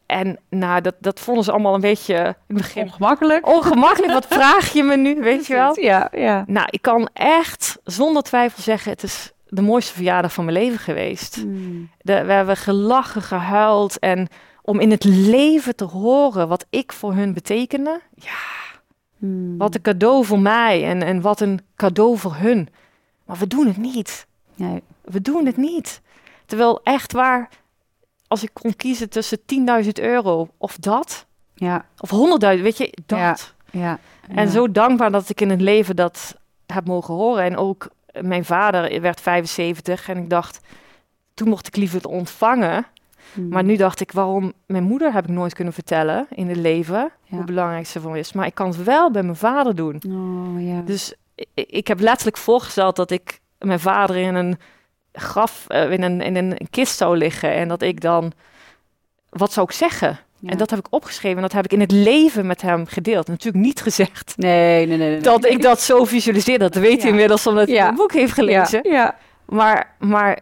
[SPEAKER 2] En nou, dat, dat vonden ze allemaal een beetje in het begin
[SPEAKER 1] Ongemakkelijk.
[SPEAKER 2] ongemakkelijk. Wat vraag je me nu, weet je wel?
[SPEAKER 1] Ja, ja.
[SPEAKER 2] Nou, ik kan echt zonder twijfel zeggen, het is de mooiste verjaardag van mijn leven geweest.
[SPEAKER 1] Hmm.
[SPEAKER 2] De, we hebben gelachen, gehuild en om in het leven te horen wat ik voor hun betekende. Ja,
[SPEAKER 1] Hmm.
[SPEAKER 2] wat een cadeau voor mij en, en wat een cadeau voor hun. Maar we doen het niet.
[SPEAKER 1] Nee.
[SPEAKER 2] We doen het niet. Terwijl echt waar, als ik kon kiezen tussen 10.000 euro of dat,
[SPEAKER 1] Ja,
[SPEAKER 2] of 100.000, weet je, dat.
[SPEAKER 1] Ja. ja.
[SPEAKER 2] En
[SPEAKER 1] Ja.
[SPEAKER 2] zo dankbaar dat ik in het leven dat heb mogen horen. En ook eh, mijn vader werd 75 en ik dacht, toen mocht ik liever het ontvangen.
[SPEAKER 1] Hmm.
[SPEAKER 2] Maar nu dacht ik, waarom mijn moeder heb ik nooit kunnen vertellen in het leven,
[SPEAKER 1] Ja.
[SPEAKER 2] hoe belangrijk ze voor is. Maar ik kan het wel bij mijn vader doen.
[SPEAKER 1] Oh, ja.
[SPEAKER 2] Dus ik, ik heb letterlijk voorgesteld dat ik mijn vader in een graf, eh, in, een, in een kist zou liggen. En dat ik dan, wat zou ik zeggen?
[SPEAKER 1] Ja.
[SPEAKER 2] En dat heb ik opgeschreven en dat heb ik in het leven met hem gedeeld. Natuurlijk niet gezegd
[SPEAKER 1] Nee, nee, nee. nee.
[SPEAKER 2] dat ik dat zo visualiseer. Dat weet hij
[SPEAKER 1] Ja.
[SPEAKER 2] inmiddels omdat hij
[SPEAKER 1] Ja.
[SPEAKER 2] het boek heeft gelezen.
[SPEAKER 1] Ja, ja.
[SPEAKER 2] Maar, maar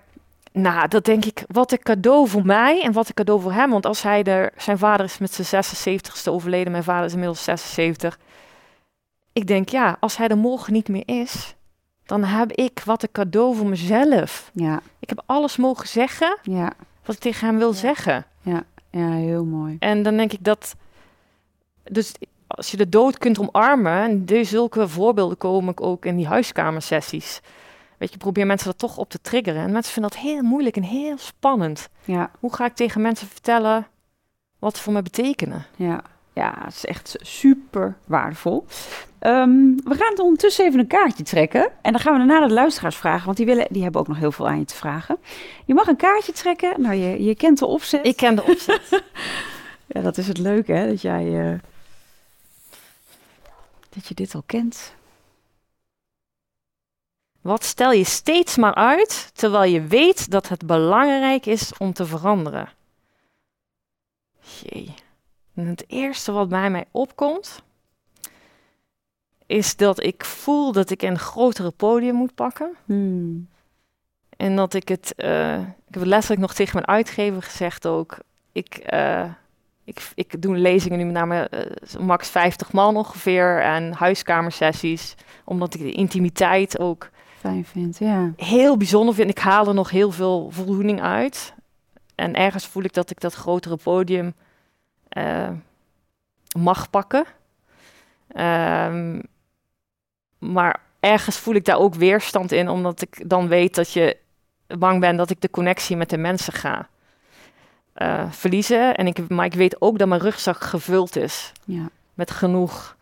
[SPEAKER 2] nou, dat denk ik, wat een cadeau voor mij en wat een cadeau voor hem. Want als hij er, zijn vader is met zijn 76ste overleden, mijn vader is inmiddels 76. Ik denk, ja, als hij er morgen niet meer is, dan heb ik wat een cadeau voor mezelf.
[SPEAKER 1] Ja,
[SPEAKER 2] Ik heb alles mogen zeggen
[SPEAKER 1] ja,
[SPEAKER 2] wat ik tegen hem wil
[SPEAKER 1] Ja.
[SPEAKER 2] zeggen.
[SPEAKER 1] ja, heel mooi.
[SPEAKER 2] En dan denk ik dat, dus als je de dood kunt omarmen, en deze zulke voorbeelden komen ook in die huiskamersessies. Weet je, probeer mensen dat toch op te triggeren. En mensen vinden dat heel moeilijk en heel spannend.
[SPEAKER 1] Ja,
[SPEAKER 2] Hoe ga ik tegen mensen vertellen wat ze voor mij betekenen?
[SPEAKER 1] ja. Ja, het is echt super waardevol. Ehm, we gaan het ondertussen even een kaartje trekken. En dan gaan we daarna de luisteraars vragen, want die, willen, die hebben ook nog heel veel aan je te vragen. Je mag een kaartje trekken. Nou, je, je kent de opzet.
[SPEAKER 2] Ik ken de opzet.
[SPEAKER 1] Ja, dat is het leuke, hè? Dat jij... eh, dat je dit al kent.
[SPEAKER 2] wat stel je steeds maar uit, terwijl je weet dat het belangrijk is om te veranderen? Jee. En het eerste wat bij mij opkomt, is dat ik voel dat ik een grotere podium moet pakken.
[SPEAKER 1] Hmm.
[SPEAKER 2] En dat ik het, eh, ik heb letterlijk nog tegen mijn uitgever gezegd ook. Ik, eh, ik, ik doe lezingen nu met name eh, max 50 man ongeveer en huiskamersessies. Omdat ik de intimiteit ook
[SPEAKER 1] Fijn vindt, ja.
[SPEAKER 2] heel bijzonder vind. Ik haal er nog heel veel voldoening uit. En ergens voel ik dat ik dat grotere podium eh, mag pakken. Ehm, maar ergens voel ik daar ook weerstand in, omdat ik dan weet dat je bang bent dat ik de connectie met de mensen ga eh, verliezen. En ik, maar ik weet ook dat mijn rugzak gevuld is
[SPEAKER 1] Ja,
[SPEAKER 2] met genoeg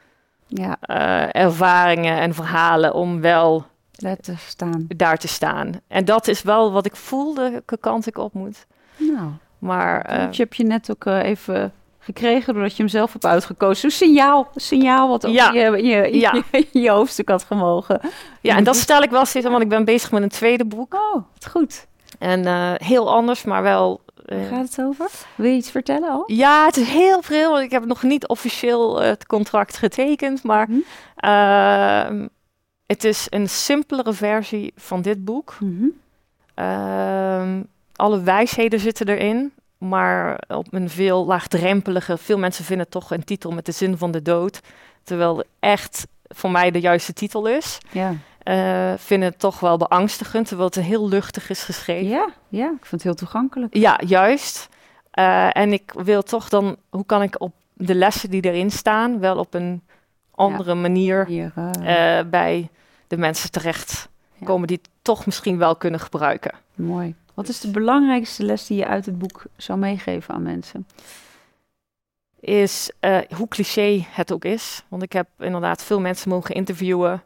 [SPEAKER 1] ja.
[SPEAKER 2] eh, ervaringen en verhalen om wel
[SPEAKER 1] Daar te staan.
[SPEAKER 2] daar te staan. En dat is wel wat ik voelde, welke kant ik op moet.
[SPEAKER 1] Nou,
[SPEAKER 2] Maar
[SPEAKER 1] je heb je net ook even gekregen doordat je hem zelf hebt uitgekozen. Een signaal, een signaal wat ook
[SPEAKER 2] Ja.
[SPEAKER 1] je, je,
[SPEAKER 2] Ja.
[SPEAKER 1] je, hoofdstuk had gemogen.
[SPEAKER 2] ja, en dat stel ik wel aan, want ik ben bezig met een tweede boek.
[SPEAKER 1] Oh, wat goed.
[SPEAKER 2] En eh, heel anders, maar wel... eh,
[SPEAKER 1] Waar gaat het over? Wil je iets vertellen al?
[SPEAKER 2] ja, het is heel veel, want ik heb nog niet officieel eh, het contract getekend, maar
[SPEAKER 1] Mhm.
[SPEAKER 2] ehm, het is een simpelere versie van dit boek.
[SPEAKER 1] Mhm.
[SPEAKER 2] Ehm, alle wijsheden zitten erin, maar op een veel laagdrempelige. Veel mensen vinden toch een titel met de zin van de dood, terwijl het echt voor mij de juiste titel is.
[SPEAKER 1] Ja.
[SPEAKER 2] Eh vinden het toch wel beangstigend, terwijl het heel luchtig is geschreven.
[SPEAKER 1] ja, ja, ik vind het heel toegankelijk.
[SPEAKER 2] Ja, juist. Eh, en ik wil toch dan, hoe kan ik op de lessen die erin staan, wel op een andere manier
[SPEAKER 1] Hier,
[SPEAKER 2] eh, bij de mensen terecht
[SPEAKER 1] Ja.
[SPEAKER 2] komen die het toch misschien wel kunnen gebruiken.
[SPEAKER 1] mooi. Wat is de belangrijkste les die je uit het boek zou meegeven aan mensen?
[SPEAKER 2] is eh, hoe cliché het ook is. Want ik heb inderdaad veel mensen mogen interviewen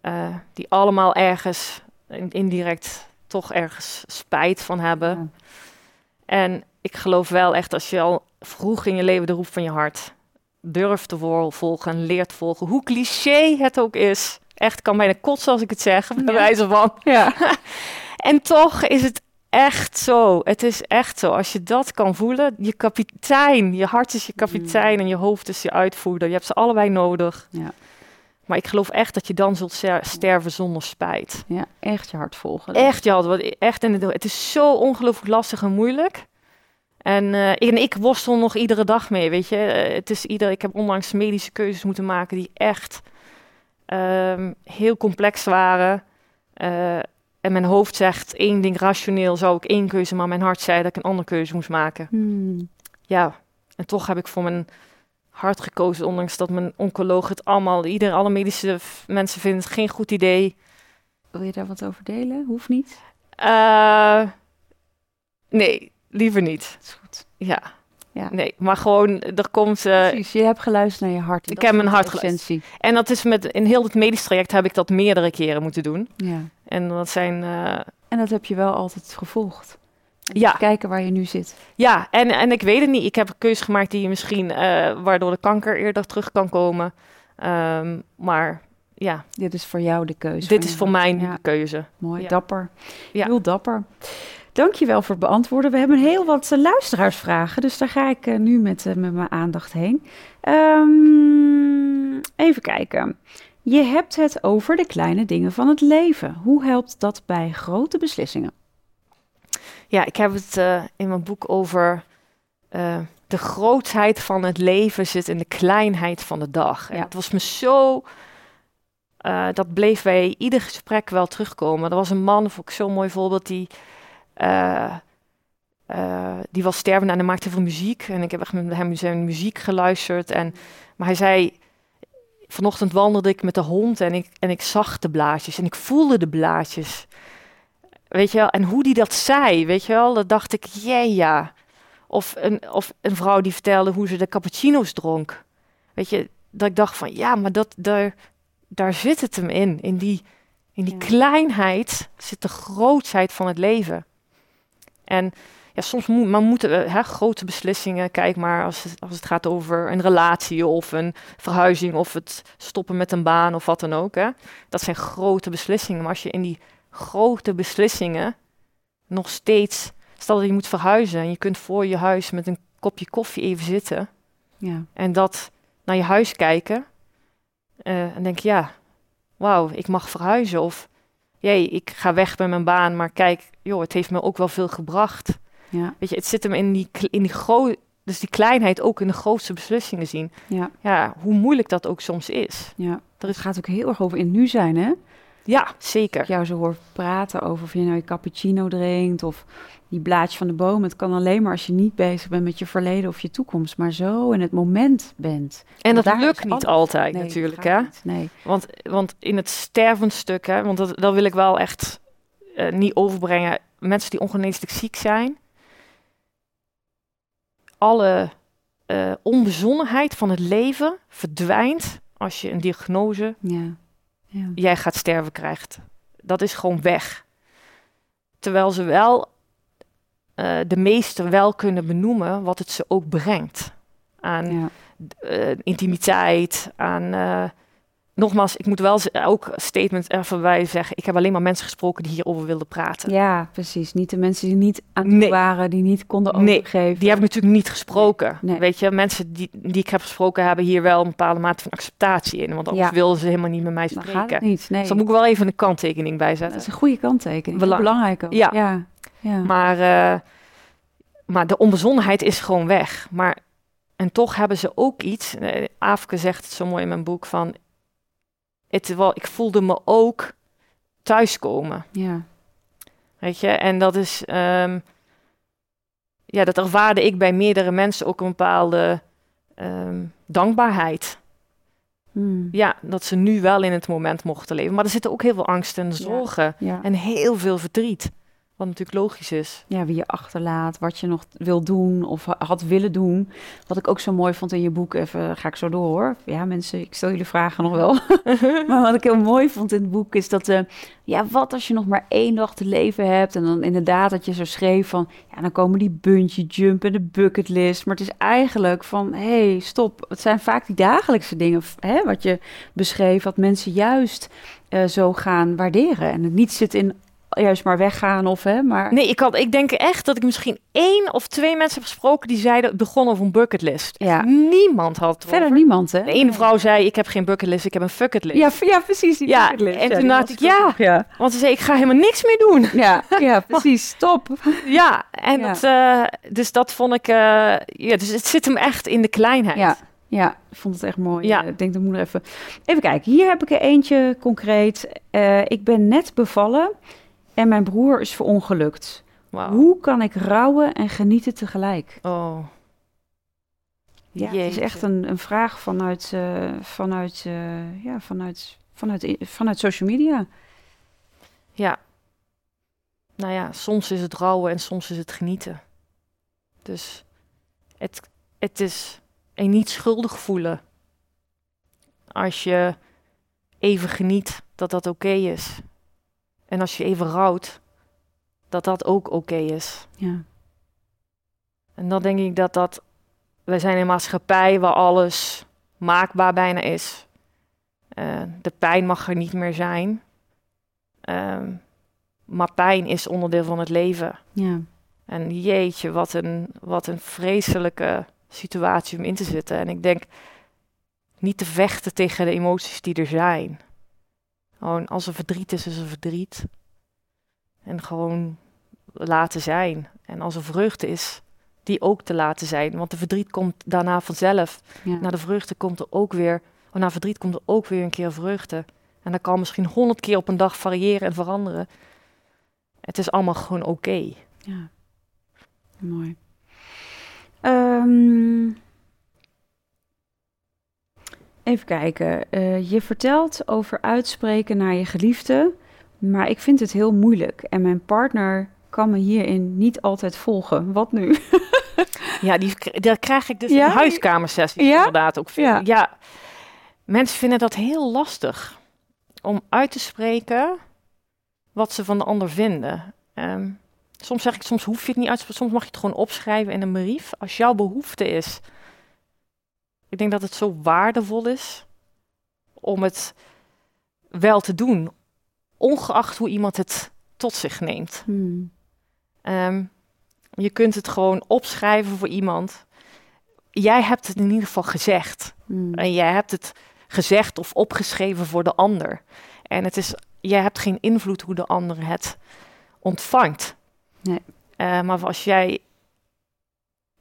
[SPEAKER 2] eh, die allemaal ergens in- indirect toch ergens spijt van hebben.
[SPEAKER 1] Ja.
[SPEAKER 2] En ik geloof wel echt als je al vroeg in je leven de roep van je hart durft te volgen en leert volgen, hoe cliché het ook is. Echt kan bijna kotsen als ik het zeg, bij
[SPEAKER 1] Ja.
[SPEAKER 2] wijze van.
[SPEAKER 1] Ja.
[SPEAKER 2] En toch is het echt zo. Het is echt zo. Als je dat kan voelen, je kapitein, je hart is je kapitein en je hoofd is je uitvoerder. Je hebt ze allebei nodig.
[SPEAKER 1] Ja.
[SPEAKER 2] Maar ik geloof echt dat je dan zult ster- sterven zonder spijt.
[SPEAKER 1] ja, echt je hart volgen.
[SPEAKER 2] Echt, ja, wat echt. En het, het is zo ongelooflijk lastig en moeilijk. En, ik- en ik worstel nog iedere dag mee, weet je. Eh, het is ieder, ik heb onlangs medische keuzes moeten maken die echt ehm, heel complex waren. Eh, en mijn hoofd zegt één ding rationeel, zou ik één keuze, maar mijn hart zei dat ik een andere keuze moest maken.
[SPEAKER 1] Hmm.
[SPEAKER 2] Ja, en toch heb ik voor mijn hart gekozen, ondanks dat mijn oncoloog het allemaal, ieder, alle medische mensen vinden het geen goed idee.
[SPEAKER 1] Wil je daar wat over delen? Hoeft niet.
[SPEAKER 2] Eh, nee, liever niet.
[SPEAKER 1] Dat is goed.
[SPEAKER 2] Ja.
[SPEAKER 1] Ja.
[SPEAKER 2] Nee, maar gewoon, er komt... eh,
[SPEAKER 1] Precies, je hebt geluisterd naar je hart.
[SPEAKER 2] ik heb mijn hart geluisterd. en dat is met, in heel het medisch traject heb ik dat meerdere keren moeten doen.
[SPEAKER 1] Ja.
[SPEAKER 2] En dat zijn... eh,
[SPEAKER 1] En dat heb je wel altijd gevolgd. En
[SPEAKER 2] Ja.
[SPEAKER 1] Kijken waar je nu zit.
[SPEAKER 2] ja, en, en ik weet het niet. Ik heb een keuze gemaakt die misschien... eh, waardoor de kanker eerder terug kan komen. Ehm, maar ja,
[SPEAKER 1] Dit is voor jou de keuze.
[SPEAKER 2] dit is voor
[SPEAKER 1] hart.
[SPEAKER 2] mij nu
[SPEAKER 1] Ja,
[SPEAKER 2] de keuze.
[SPEAKER 1] mooi,
[SPEAKER 2] Ja.
[SPEAKER 1] dapper.
[SPEAKER 2] Ja.
[SPEAKER 1] Heel dapper. Dankjewel voor het beantwoorden. We hebben heel wat eh, luisteraarsvragen, dus daar ga ik nu met, met mijn aandacht heen. Ehm, even kijken. Je hebt het over de kleine dingen van het leven. Hoe helpt dat bij grote beslissingen?
[SPEAKER 2] Ja, ik heb het eh, in mijn boek over eh, de grootheid van het leven zit in de kleinheid van de dag. En het was me zo. eh, dat bleef bij ieder gesprek wel terugkomen. Er was een man, vond ik zo'n mooi voorbeeld, die. die was stervend en hij maakte veel muziek. En ik heb echt met hem zijn muziek geluisterd. En, maar hij zei. Vanochtend wandelde ik met de hond en ik, en ik zag de blaadjes en ik voelde de blaadjes. Weet je wel, en hoe die dat zei, weet je wel, dat dacht ik, jee ja. Of een, of een vrouw die vertelde hoe ze de cappuccino's dronk. Weet je, dat ik dacht van, ja, maar dat, daar, daar zit het hem in. In die, in die
[SPEAKER 1] Ja.
[SPEAKER 2] kleinheid zit de grootheid van het leven. En ja, soms moet, maar moeten we hè, grote beslissingen, kijk maar als het, als het gaat over een relatie of een verhuizing of het stoppen met een baan of wat dan ook. Hè. Dat zijn grote beslissingen. Maar als je in die grote beslissingen nog steeds, stel dat je moet verhuizen en je kunt voor je huis met een kopje koffie even zitten
[SPEAKER 1] Ja,
[SPEAKER 2] en dat naar je huis kijken eh, en denk je, ja, wauw, ik mag verhuizen of jee, ik ga weg bij mijn baan, maar kijk, joh, het heeft me ook wel veel gebracht.
[SPEAKER 1] Ja,
[SPEAKER 2] Weet je, het zit hem in die, in die grote, dus die kleinheid ook in de grootste beslissingen zien.
[SPEAKER 1] ja,
[SPEAKER 2] Ja, hoe moeilijk dat ook soms is.
[SPEAKER 1] ja.
[SPEAKER 2] Er
[SPEAKER 1] Het
[SPEAKER 2] is,
[SPEAKER 1] gaat ook heel erg over in nu zijn, hè?
[SPEAKER 2] ja,
[SPEAKER 1] Ik
[SPEAKER 2] zeker.
[SPEAKER 1] jou zo hoor praten over of je nou je cappuccino drinkt of die blaadje van de boom. Het kan alleen maar als je niet bezig bent met je verleden of je toekomst, maar zo in het moment bent.
[SPEAKER 2] En dat lukt niet altijd
[SPEAKER 1] Nee,
[SPEAKER 2] natuurlijk, hè?
[SPEAKER 1] niet. Nee.
[SPEAKER 2] Want, want in het stervensstuk, hè, want dat, dat wil ik wel echt eh, niet overbrengen. Mensen die ongeneeslijk ziek zijn, alle eh, onbezonnenheid van het leven verdwijnt als je een diagnose,
[SPEAKER 1] Ja. Ja.
[SPEAKER 2] jij gaat sterven krijgt. Dat is gewoon weg. Terwijl ze wel, eh, de meesten wel kunnen benoemen wat het ze ook brengt. Aan
[SPEAKER 1] Ja.
[SPEAKER 2] eh, intimiteit, aan... nogmaals, ik moet wel ook statement even bij zeggen. Ik heb alleen maar mensen gesproken die hierover wilden praten.
[SPEAKER 1] ja, precies. Niet de mensen die niet aan toe
[SPEAKER 2] Nee.
[SPEAKER 1] waren, die niet konden
[SPEAKER 2] Nee,
[SPEAKER 1] overgeven.
[SPEAKER 2] Die heb ik natuurlijk niet gesproken.
[SPEAKER 1] Nee.
[SPEAKER 2] Weet je, mensen die, die ik heb gesproken hebben hier wel een bepaalde mate van acceptatie in. Want anders
[SPEAKER 1] Ja.
[SPEAKER 2] wilden ze helemaal niet met mij
[SPEAKER 1] Dan gaat
[SPEAKER 2] spreken.
[SPEAKER 1] het niet. Nee.
[SPEAKER 2] Dus daar moet ik wel even een kanttekening bij
[SPEAKER 1] Dat is een goede kanttekening.
[SPEAKER 2] Belang-
[SPEAKER 1] Belangrijk ook.
[SPEAKER 2] Ja.
[SPEAKER 1] ja. ja.
[SPEAKER 2] Maar, eh, maar de onbezonnenheid is gewoon weg. Maar, en toch hebben ze ook iets. eh, Afke zegt het zo mooi in mijn boek van... Het, wel, ik voelde me ook thuiskomen.
[SPEAKER 1] ja.
[SPEAKER 2] Weet je, en dat is... ehm, ja, dat ervaarde ik bij meerdere mensen ook een bepaalde ehm, dankbaarheid.
[SPEAKER 1] Hmm.
[SPEAKER 2] Ja, dat ze nu wel in het moment mochten leven. Maar er zitten ook heel veel angst en zorgen.
[SPEAKER 1] Ja.
[SPEAKER 2] En heel veel verdriet. Wat natuurlijk logisch is.
[SPEAKER 1] Ja, wie je achterlaat, wat je nog wil doen of ha- had willen doen. Wat ik ook zo mooi vond in je boek, even ga ik zo door hoor. Ja, mensen, ik stel jullie vragen nog wel. maar wat ik heel mooi vond in het boek is dat, eh, ja, wat als je nog maar één dag te leven hebt. En dan inderdaad dat je zo schreef van, ja, dan komen die bungee jump en de bucketlist. Maar het is eigenlijk van, hé, hey, stop. Het zijn vaak die dagelijkse dingen, hè, wat je beschreef, wat mensen juist eh, zo gaan waarderen. En het niet zit in juist maar weggaan of, hè, maar...
[SPEAKER 2] Nee, ik, had, ik denk echt dat ik misschien één of twee mensen heb gesproken die zeiden, het begon over een bucketlist.
[SPEAKER 1] Ja.
[SPEAKER 2] Niemand had
[SPEAKER 1] Verder
[SPEAKER 2] over.
[SPEAKER 1] niemand, hè?
[SPEAKER 2] De ene vrouw zei, ik heb geen bucketlist, ik heb een fucketlist.
[SPEAKER 1] Ja, ja, precies. Die
[SPEAKER 2] Ja,
[SPEAKER 1] bucketlist.
[SPEAKER 2] en toen
[SPEAKER 1] die
[SPEAKER 2] dacht ik, ja.
[SPEAKER 1] ja.
[SPEAKER 2] Want ze zei, ik ga helemaal niks meer doen.
[SPEAKER 1] Ja, ja, precies. Stop.
[SPEAKER 2] Ja, en
[SPEAKER 1] Ja.
[SPEAKER 2] Dat, eh, dus dat vond ik, eh, ja, dus het zit hem echt in de kleinheid.
[SPEAKER 1] Ja, ja, ik vond het echt mooi.
[SPEAKER 2] Ja.
[SPEAKER 1] Eh, Ik denk dat moet even. Even kijken. Hier heb ik er eentje concreet. Ik ben net bevallen en mijn broer is verongelukt.
[SPEAKER 2] Wauw.
[SPEAKER 1] Hoe kan ik rouwen en genieten tegelijk?
[SPEAKER 2] Oh,
[SPEAKER 1] Ja, het is echt een, een vraag vanuit, eh, vanuit, eh, ja, vanuit, vanuit, vanuit social media.
[SPEAKER 2] ja. Nou ja, soms is het rouwen en soms is het genieten. Dus het, het is een niet schuldig voelen. Als je even geniet, dat dat oké is. En als je even rouwt, dat dat ook oké is.
[SPEAKER 1] Ja,
[SPEAKER 2] En dan denk ik dat dat... We zijn een maatschappij waar alles maakbaar bijna is. Eh, de pijn mag er niet meer zijn. Ehm, maar pijn is onderdeel van het leven.
[SPEAKER 1] ja,
[SPEAKER 2] En jeetje, wat een, wat een vreselijke situatie om in te zitten. En ik denk niet te vechten tegen de emoties die er zijn. Gewoon als er verdriet is, is er verdriet. En gewoon laten zijn. En als er vreugde is, die ook te laten zijn. Want de verdriet komt daarna vanzelf.
[SPEAKER 1] ja.
[SPEAKER 2] Na de vreugde komt er ook weer, of na verdriet komt er ook weer een keer vreugde. En dat kan misschien honderd keer op een dag variëren en veranderen. Het is allemaal gewoon oké.
[SPEAKER 1] Ja, mooi. Ehm, even kijken. Eh, je vertelt over uitspreken naar je geliefde, maar ik vind het heel moeilijk. En mijn partner kan me hierin niet altijd volgen. Wat nu?
[SPEAKER 2] Ja, die, daar krijg ik dus
[SPEAKER 1] Ja?
[SPEAKER 2] in huiskamersessies
[SPEAKER 1] Ja?
[SPEAKER 2] inderdaad ook veel.
[SPEAKER 1] Ja.
[SPEAKER 2] Ja. mensen vinden dat heel lastig om uit te spreken wat ze van de ander vinden. Ehm, soms zeg ik, soms hoef je het niet uit te spreken, soms mag je het gewoon opschrijven in een brief. Als jouw behoefte is. Ik denk dat het zo waardevol is om het wel te doen, ongeacht hoe iemand het tot zich neemt.
[SPEAKER 1] Hmm,
[SPEAKER 2] Ehm, je kunt het gewoon opschrijven voor iemand. Jij hebt het in ieder geval gezegd.
[SPEAKER 1] hmm,
[SPEAKER 2] En jij hebt het gezegd of opgeschreven voor de ander. En het is, jij hebt geen invloed hoe de ander het ontvangt.
[SPEAKER 1] Nee.
[SPEAKER 2] Eh, maar als jij.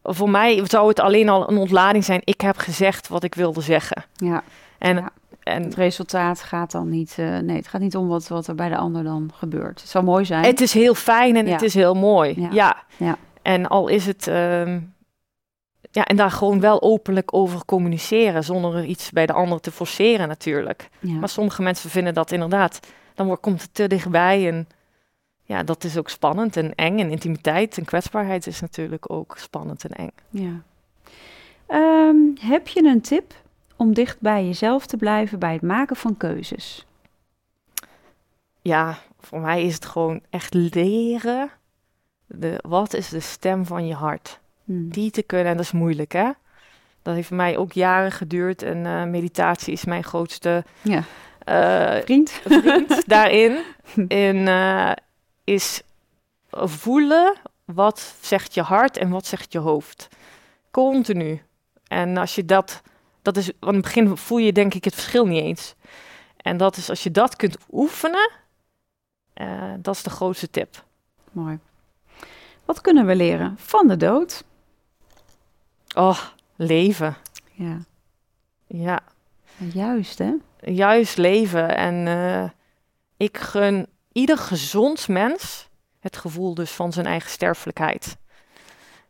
[SPEAKER 2] Voor mij zou het alleen al een ontlading zijn. Ik heb gezegd wat ik wilde zeggen.
[SPEAKER 1] Ja,
[SPEAKER 2] En,
[SPEAKER 1] Ja.
[SPEAKER 2] en
[SPEAKER 1] het resultaat gaat dan niet... eh, nee, het gaat niet om wat, wat er bij de ander dan gebeurt. Het zou mooi zijn.
[SPEAKER 2] Het is heel fijn en
[SPEAKER 1] Ja.
[SPEAKER 2] het is heel mooi.
[SPEAKER 1] Ja.
[SPEAKER 2] Ja.
[SPEAKER 1] Ja.
[SPEAKER 2] En al is het. ehm, ja, en daar gewoon wel openlijk over communiceren. Zonder er iets bij de ander te forceren, natuurlijk.
[SPEAKER 1] ja.
[SPEAKER 2] Maar sommige mensen vinden dat inderdaad. Dan wordt, komt het te dichtbij. En ja, dat is ook spannend en eng. En intimiteit en kwetsbaarheid is natuurlijk ook spannend en eng.
[SPEAKER 1] Ja. Ehm, heb je een tip om dicht bij jezelf te blijven bij het maken van keuzes?
[SPEAKER 2] Ja, voor mij is het gewoon echt leren. De, wat is de stem van je hart?
[SPEAKER 1] Hmm.
[SPEAKER 2] die te kunnen. En dat is moeilijk, hè? Dat heeft mij ook jaren geduurd. En eh, meditatie is mijn grootste
[SPEAKER 1] Ja.
[SPEAKER 2] eh,
[SPEAKER 1] Vriend?
[SPEAKER 2] vriend daarin. Eh, is voelen wat zegt je hart en wat zegt je hoofd. Continu. En als je dat, dat is, want in het begin voel je denk ik het verschil niet eens. En dat is als je dat kunt oefenen, eh, dat is de grootste tip.
[SPEAKER 1] Mooi. Wat kunnen we leren van de dood?
[SPEAKER 2] Oh, leven.
[SPEAKER 1] Ja,
[SPEAKER 2] Ja,
[SPEAKER 1] juist hè?
[SPEAKER 2] juist leven. En eh, ik gun ieder gezond mens het gevoel dus van zijn eigen sterfelijkheid.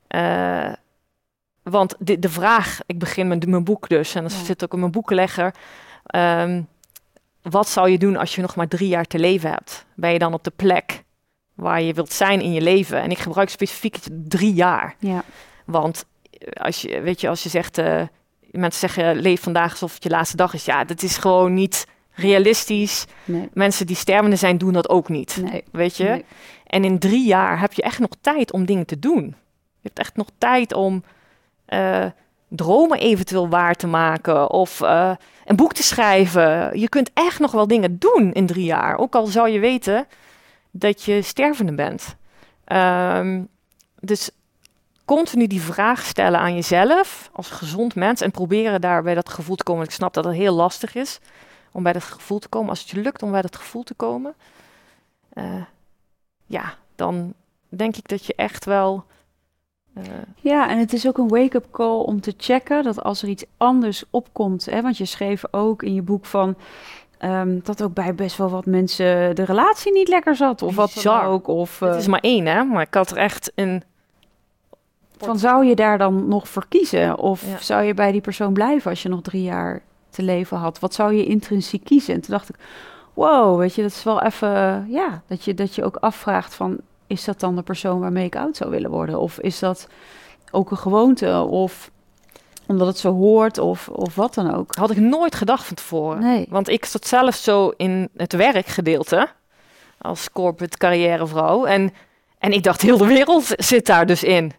[SPEAKER 2] Eh, want de, de vraag, ik begin met mijn boek dus, en dat
[SPEAKER 1] Ja.
[SPEAKER 2] zit ook in mijn boekenlegger. ehm, wat zou je doen als je nog maar drie jaar te leven hebt? Ben je dan op de plek waar je wilt zijn in je leven. En ik gebruik specifiek drie jaar.
[SPEAKER 1] Ja.
[SPEAKER 2] Want eh, als je, weet je, als je zegt, uh, mensen zeggen leef vandaag alsof het je laatste dag is. Ja, dat is gewoon niet realistisch.
[SPEAKER 1] Nee.
[SPEAKER 2] Mensen die stervende zijn, doen dat ook niet.
[SPEAKER 1] Nee.
[SPEAKER 2] Weet je?
[SPEAKER 1] Nee.
[SPEAKER 2] En in drie jaar heb je echt nog tijd om dingen te doen. Je hebt echt nog tijd om uh, dromen eventueel waar te maken of uh, een boek te schrijven. Je kunt echt nog wel dingen doen in drie jaar. Ook al zou je weten dat je stervende bent. Um, dus continu die vraag stellen aan jezelf als gezond mens en proberen daar bij dat gevoel te komen. Ik snap dat het heel lastig is om bij dat gevoel te komen. Als het je lukt om bij dat gevoel te komen, uh, ja, dan denk ik dat je echt wel.
[SPEAKER 1] Uh... Ja, en het is ook een wake-up call om te checken dat als er iets anders opkomt, hè, want je schreef ook in je boek van um, dat ook bij best wel wat mensen de relatie niet lekker zat of wat dan ook. Of,
[SPEAKER 2] uh... Het is maar één, hè? Maar ik had er echt een.
[SPEAKER 1] Van zou je daar dan nog voor kiezen? Of ja. zou je bij die persoon blijven als je nog drie jaar te leven had? Wat zou je intrinsiek kiezen? En toen dacht ik, wow, weet je, dat is wel even, ja, dat je, dat je ook afvraagt van, is dat dan de persoon waarmee ik oud zou willen worden? Of is dat ook een gewoonte? Of omdat het zo hoort of, of wat dan ook?
[SPEAKER 2] Had ik nooit gedacht van tevoren.
[SPEAKER 1] Nee.
[SPEAKER 2] Want ik zat zelf zo in het werkgedeelte als corporate carrièrevrouw. En, en ik dacht, heel de wereld zit daar dus in.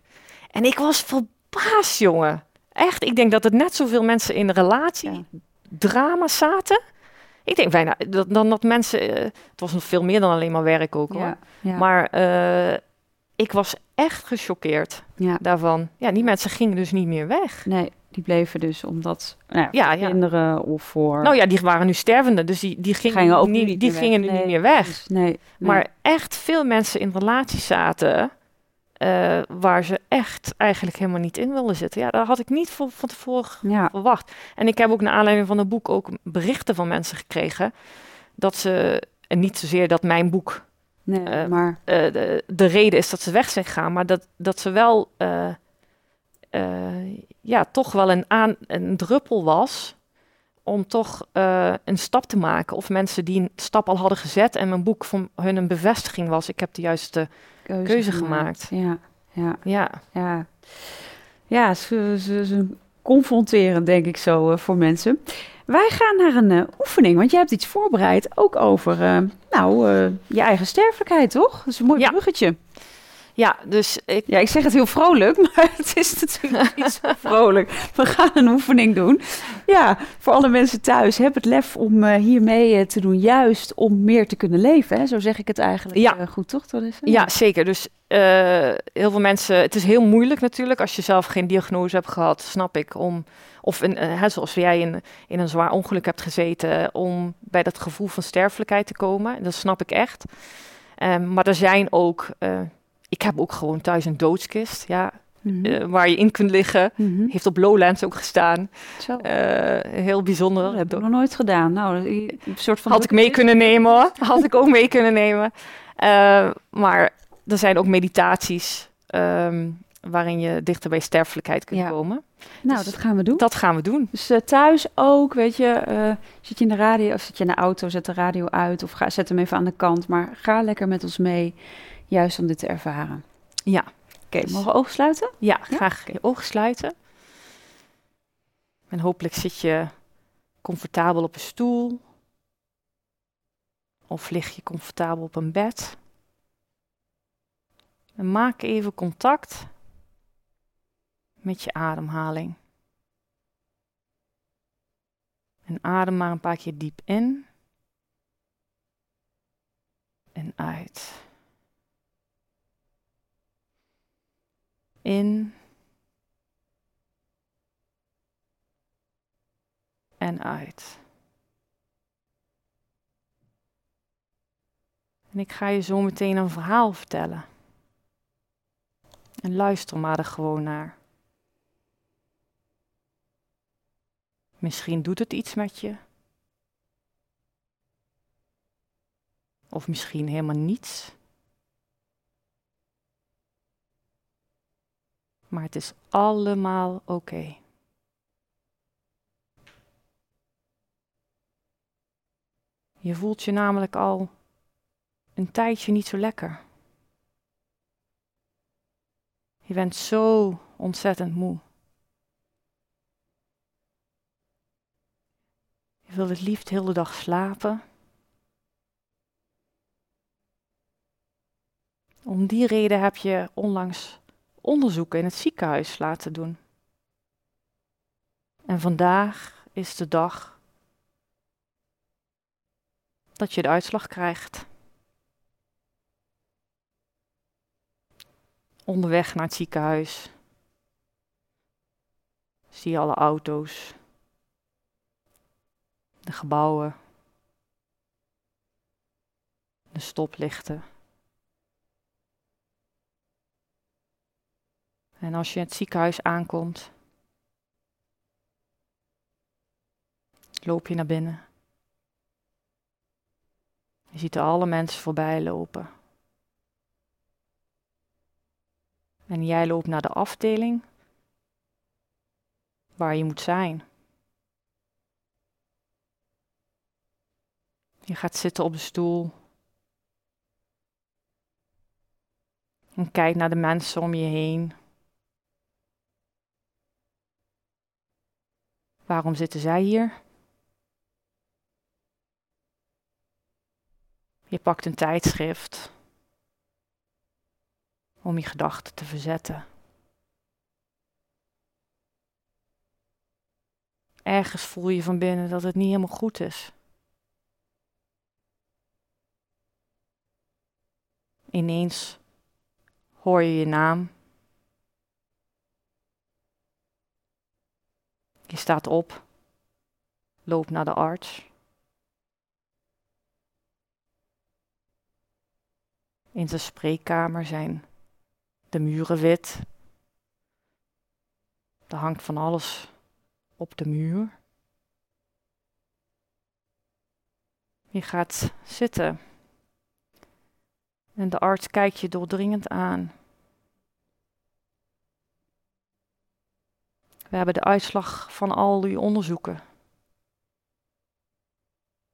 [SPEAKER 2] En ik was verbaasd, jongen. Echt, ik denk dat het net zoveel mensen in relatie ja. drama zaten. Ik denk bijna dat, dan dat mensen. Uh, het was nog veel meer dan alleen maar werk ook hoor. Maar uh, ik was echt gechoqueerd
[SPEAKER 1] Ja.
[SPEAKER 2] daarvan. Ja, die mensen gingen dus niet meer weg.
[SPEAKER 1] Nee, die bleven dus omdat nou,
[SPEAKER 2] Ja, ja.
[SPEAKER 1] kinderen of voor...
[SPEAKER 2] Nou ja, die waren nu stervende, dus die, die gingen,
[SPEAKER 1] Gingen ook
[SPEAKER 2] niet, die
[SPEAKER 1] meer
[SPEAKER 2] gingen
[SPEAKER 1] weg.
[SPEAKER 2] nu niet meer weg.
[SPEAKER 1] dus nee, nee.
[SPEAKER 2] Maar echt veel mensen in relaties zaten eh, waar ze echt eigenlijk helemaal niet in wilden zitten. Ja, daar had ik niet van, van tevoren
[SPEAKER 1] ja,
[SPEAKER 2] verwacht. En ik heb ook naar aanleiding van het boek ook berichten van mensen gekregen dat ze, en niet zozeer dat mijn boek
[SPEAKER 1] nee,
[SPEAKER 2] eh,
[SPEAKER 1] maar
[SPEAKER 2] eh, de, de reden is dat ze weg zijn gegaan, maar dat, dat ze wel, ja, toch wel een, aan, een druppel was om toch een stap te maken. Of mensen die een stap al hadden gezet en mijn boek van hun een bevestiging was. Ik heb de juiste
[SPEAKER 1] keuze,
[SPEAKER 2] keuze gemaakt.
[SPEAKER 1] Ja, ja,
[SPEAKER 2] Ja,
[SPEAKER 1] ja. Ja, ze, ze, ze confronteren denk ik zo eh, voor mensen. Wij gaan naar een eh, oefening, want je hebt iets voorbereid ook over, eh, nou, je eigen sterfelijkheid, toch? Dat is een mooi
[SPEAKER 2] Ja.
[SPEAKER 1] bruggetje.
[SPEAKER 2] Ja dus ik,
[SPEAKER 1] Ja, ik zeg het heel vrolijk, maar het is natuurlijk niet zo vrolijk. We gaan een oefening doen. Ja, voor alle mensen thuis, heb het lef om eh, hiermee eh, te doen, juist om meer te kunnen leven. Hè? Zo zeg ik het eigenlijk
[SPEAKER 2] Ja.
[SPEAKER 1] eh, goed, toch? Dat is,
[SPEAKER 2] Ja, zeker. Dus heel veel mensen, het is heel moeilijk natuurlijk als je zelf geen diagnose hebt gehad, snap ik, om, of hè, zoals jij in, in een zwaar ongeluk hebt gezeten, om bij dat gevoel van sterfelijkheid te komen. Dat snap ik echt. Ehm, maar er zijn ook, ik heb ook gewoon thuis een doodskist, ja,
[SPEAKER 1] Mhm.
[SPEAKER 2] eh, waar je in kunt liggen.
[SPEAKER 1] Mhm.
[SPEAKER 2] Heeft op Lowlands ook gestaan.
[SPEAKER 1] Zo.
[SPEAKER 2] Eh, heel bijzonder.
[SPEAKER 1] dat heb ik nog nooit gedaan. Nou, een soort van
[SPEAKER 2] Had ik mee kunnen nemen hoor. Had ik ook mee kunnen nemen. Eh, maar er zijn ook meditaties ehm, waarin je dichter bij sterfelijkheid kunt
[SPEAKER 1] Ja.
[SPEAKER 2] komen.
[SPEAKER 1] Nou,
[SPEAKER 2] Dus
[SPEAKER 1] dat gaan we doen.
[SPEAKER 2] Dat gaan we doen.
[SPEAKER 1] Dus thuis ook, weet je, zit je in de radio of zit je in de auto, zet de radio uit of ga, zet hem even aan de kant. Maar ga lekker met ons mee, juist om dit te ervaren.
[SPEAKER 2] Ja.
[SPEAKER 1] Oké, mogen we ogen sluiten?
[SPEAKER 2] Ja, graag je ogen sluiten. En hopelijk zit je comfortabel op een stoel. Of lig je comfortabel op een bed. En maak even contact met je ademhaling. En adem maar een paar keer diep in. En uit. In. En uit. En ik ga je zo meteen een verhaal vertellen. En luister maar er gewoon naar. Misschien doet het iets met je. Of misschien helemaal niets. Maar het is allemaal oké. Je voelt je namelijk al een tijdje niet zo lekker. Je bent zo ontzettend moe. Je wilt het liefst de hele dag slapen. Om die reden heb je onlangs onderzoeken in het ziekenhuis laten doen. En vandaag is de dag dat je de uitslag krijgt. Onderweg naar het ziekenhuis zie je alle auto's, de gebouwen, de stoplichten. En als je het ziekenhuis aankomt, loop je naar binnen. Je ziet alle mensen voorbij lopen. En jij loopt naar de afdeling waar je moet zijn. Je gaat zitten op de stoel. En kijkt naar de mensen om je heen. Waarom zitten zij hier? Je pakt een tijdschrift om je gedachten te verzetten. Ergens voel je van binnen dat het niet helemaal goed is. Ineens hoor je je naam. Je staat op, loopt naar de arts. In zijn spreekkamer zijn de muren wit. Er hangt van alles op de muur. Je gaat zitten. En de arts kijkt je doordringend aan. We hebben de uitslag van al uw onderzoeken.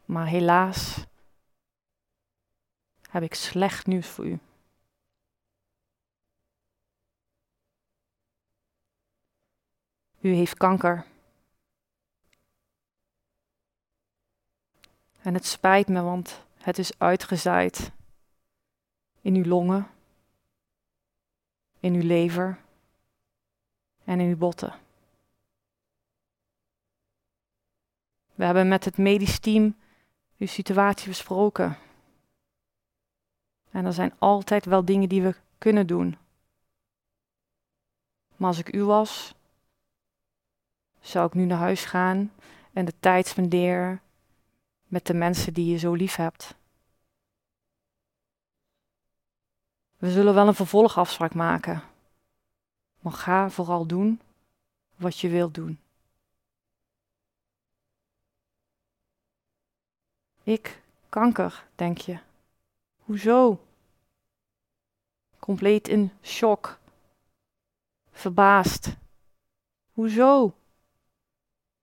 [SPEAKER 2] Maar helaas heb ik slecht nieuws voor u. U heeft kanker. En het spijt me, want het is uitgezaaid in uw longen, in uw lever en in uw botten. We hebben met het medisch team uw situatie besproken. En er zijn altijd wel dingen die we kunnen doen. Maar als ik u was, zou ik nu naar huis gaan en de tijd spenderen met de mensen die je zo lief hebt. We zullen wel een vervolgafspraak maken, maar ga vooral doen wat je wilt doen. Ik, kanker, denk je. Hoezo? Compleet in shock. Verbaasd. Hoezo?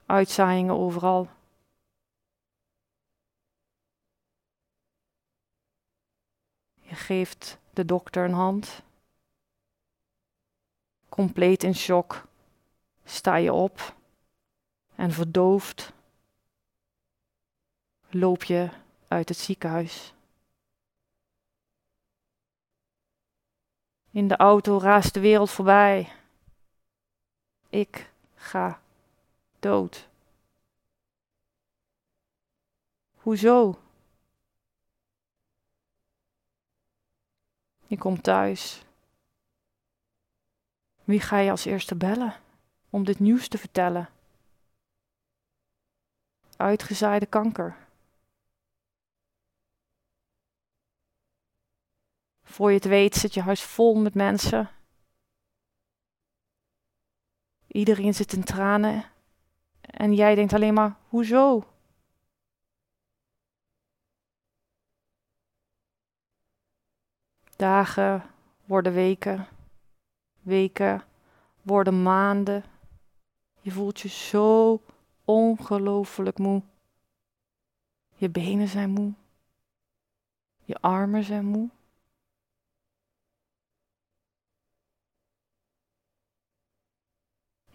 [SPEAKER 2] Uitzaaiingen overal. Je geeft de dokter een hand. Compleet in shock sta je op en verdoofd loop je uit het ziekenhuis. In de auto raast de wereld voorbij. Ik ga dood. Hoezo? Je komt thuis. Wie ga je als eerste bellen om dit nieuws te vertellen? Uitgezaaide kanker. Voor je het weet zit je huis vol met mensen. Iedereen zit in tranen. En jij denkt alleen maar, hoezo? Dagen worden weken, weken worden maanden. Je voelt je zo ongelooflijk moe. Je benen zijn moe. Je armen zijn moe.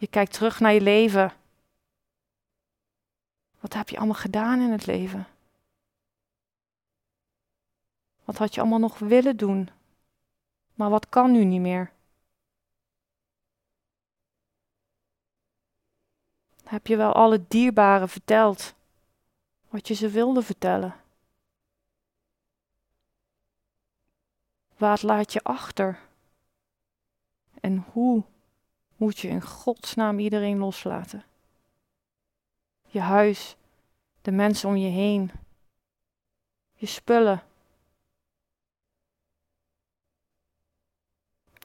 [SPEAKER 2] Je kijkt terug naar je leven. Wat heb je allemaal gedaan in het leven? Wat had je allemaal nog willen doen? Maar wat kan nu niet meer? Heb je wel alle dierbaren verteld wat je ze wilde vertellen? Wat laat je achter? En hoe moet je in godsnaam iedereen loslaten? Je huis, de mensen om je heen, je spullen.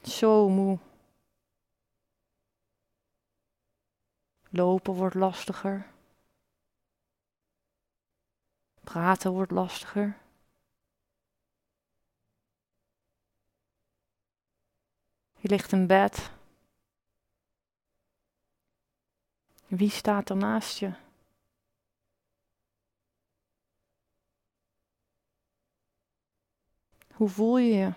[SPEAKER 2] Zo moe. Lopen wordt lastiger. Praten wordt lastiger. Je ligt in bed. Wie staat er naast je? Hoe voel je je?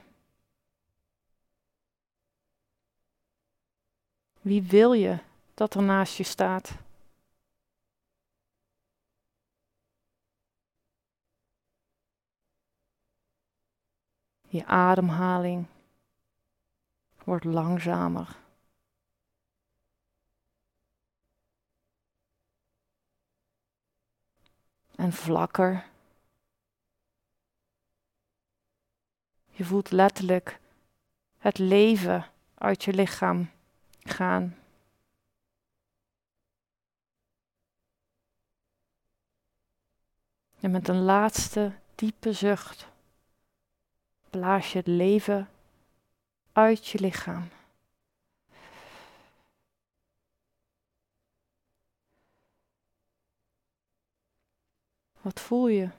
[SPEAKER 2] Wie wil je dat er naast je staat? Je ademhaling wordt langzamer. En vlakker. Je voelt letterlijk het leven uit je lichaam gaan. En met een laatste diepe zucht blaas je het leven uit je lichaam. Wat voel je?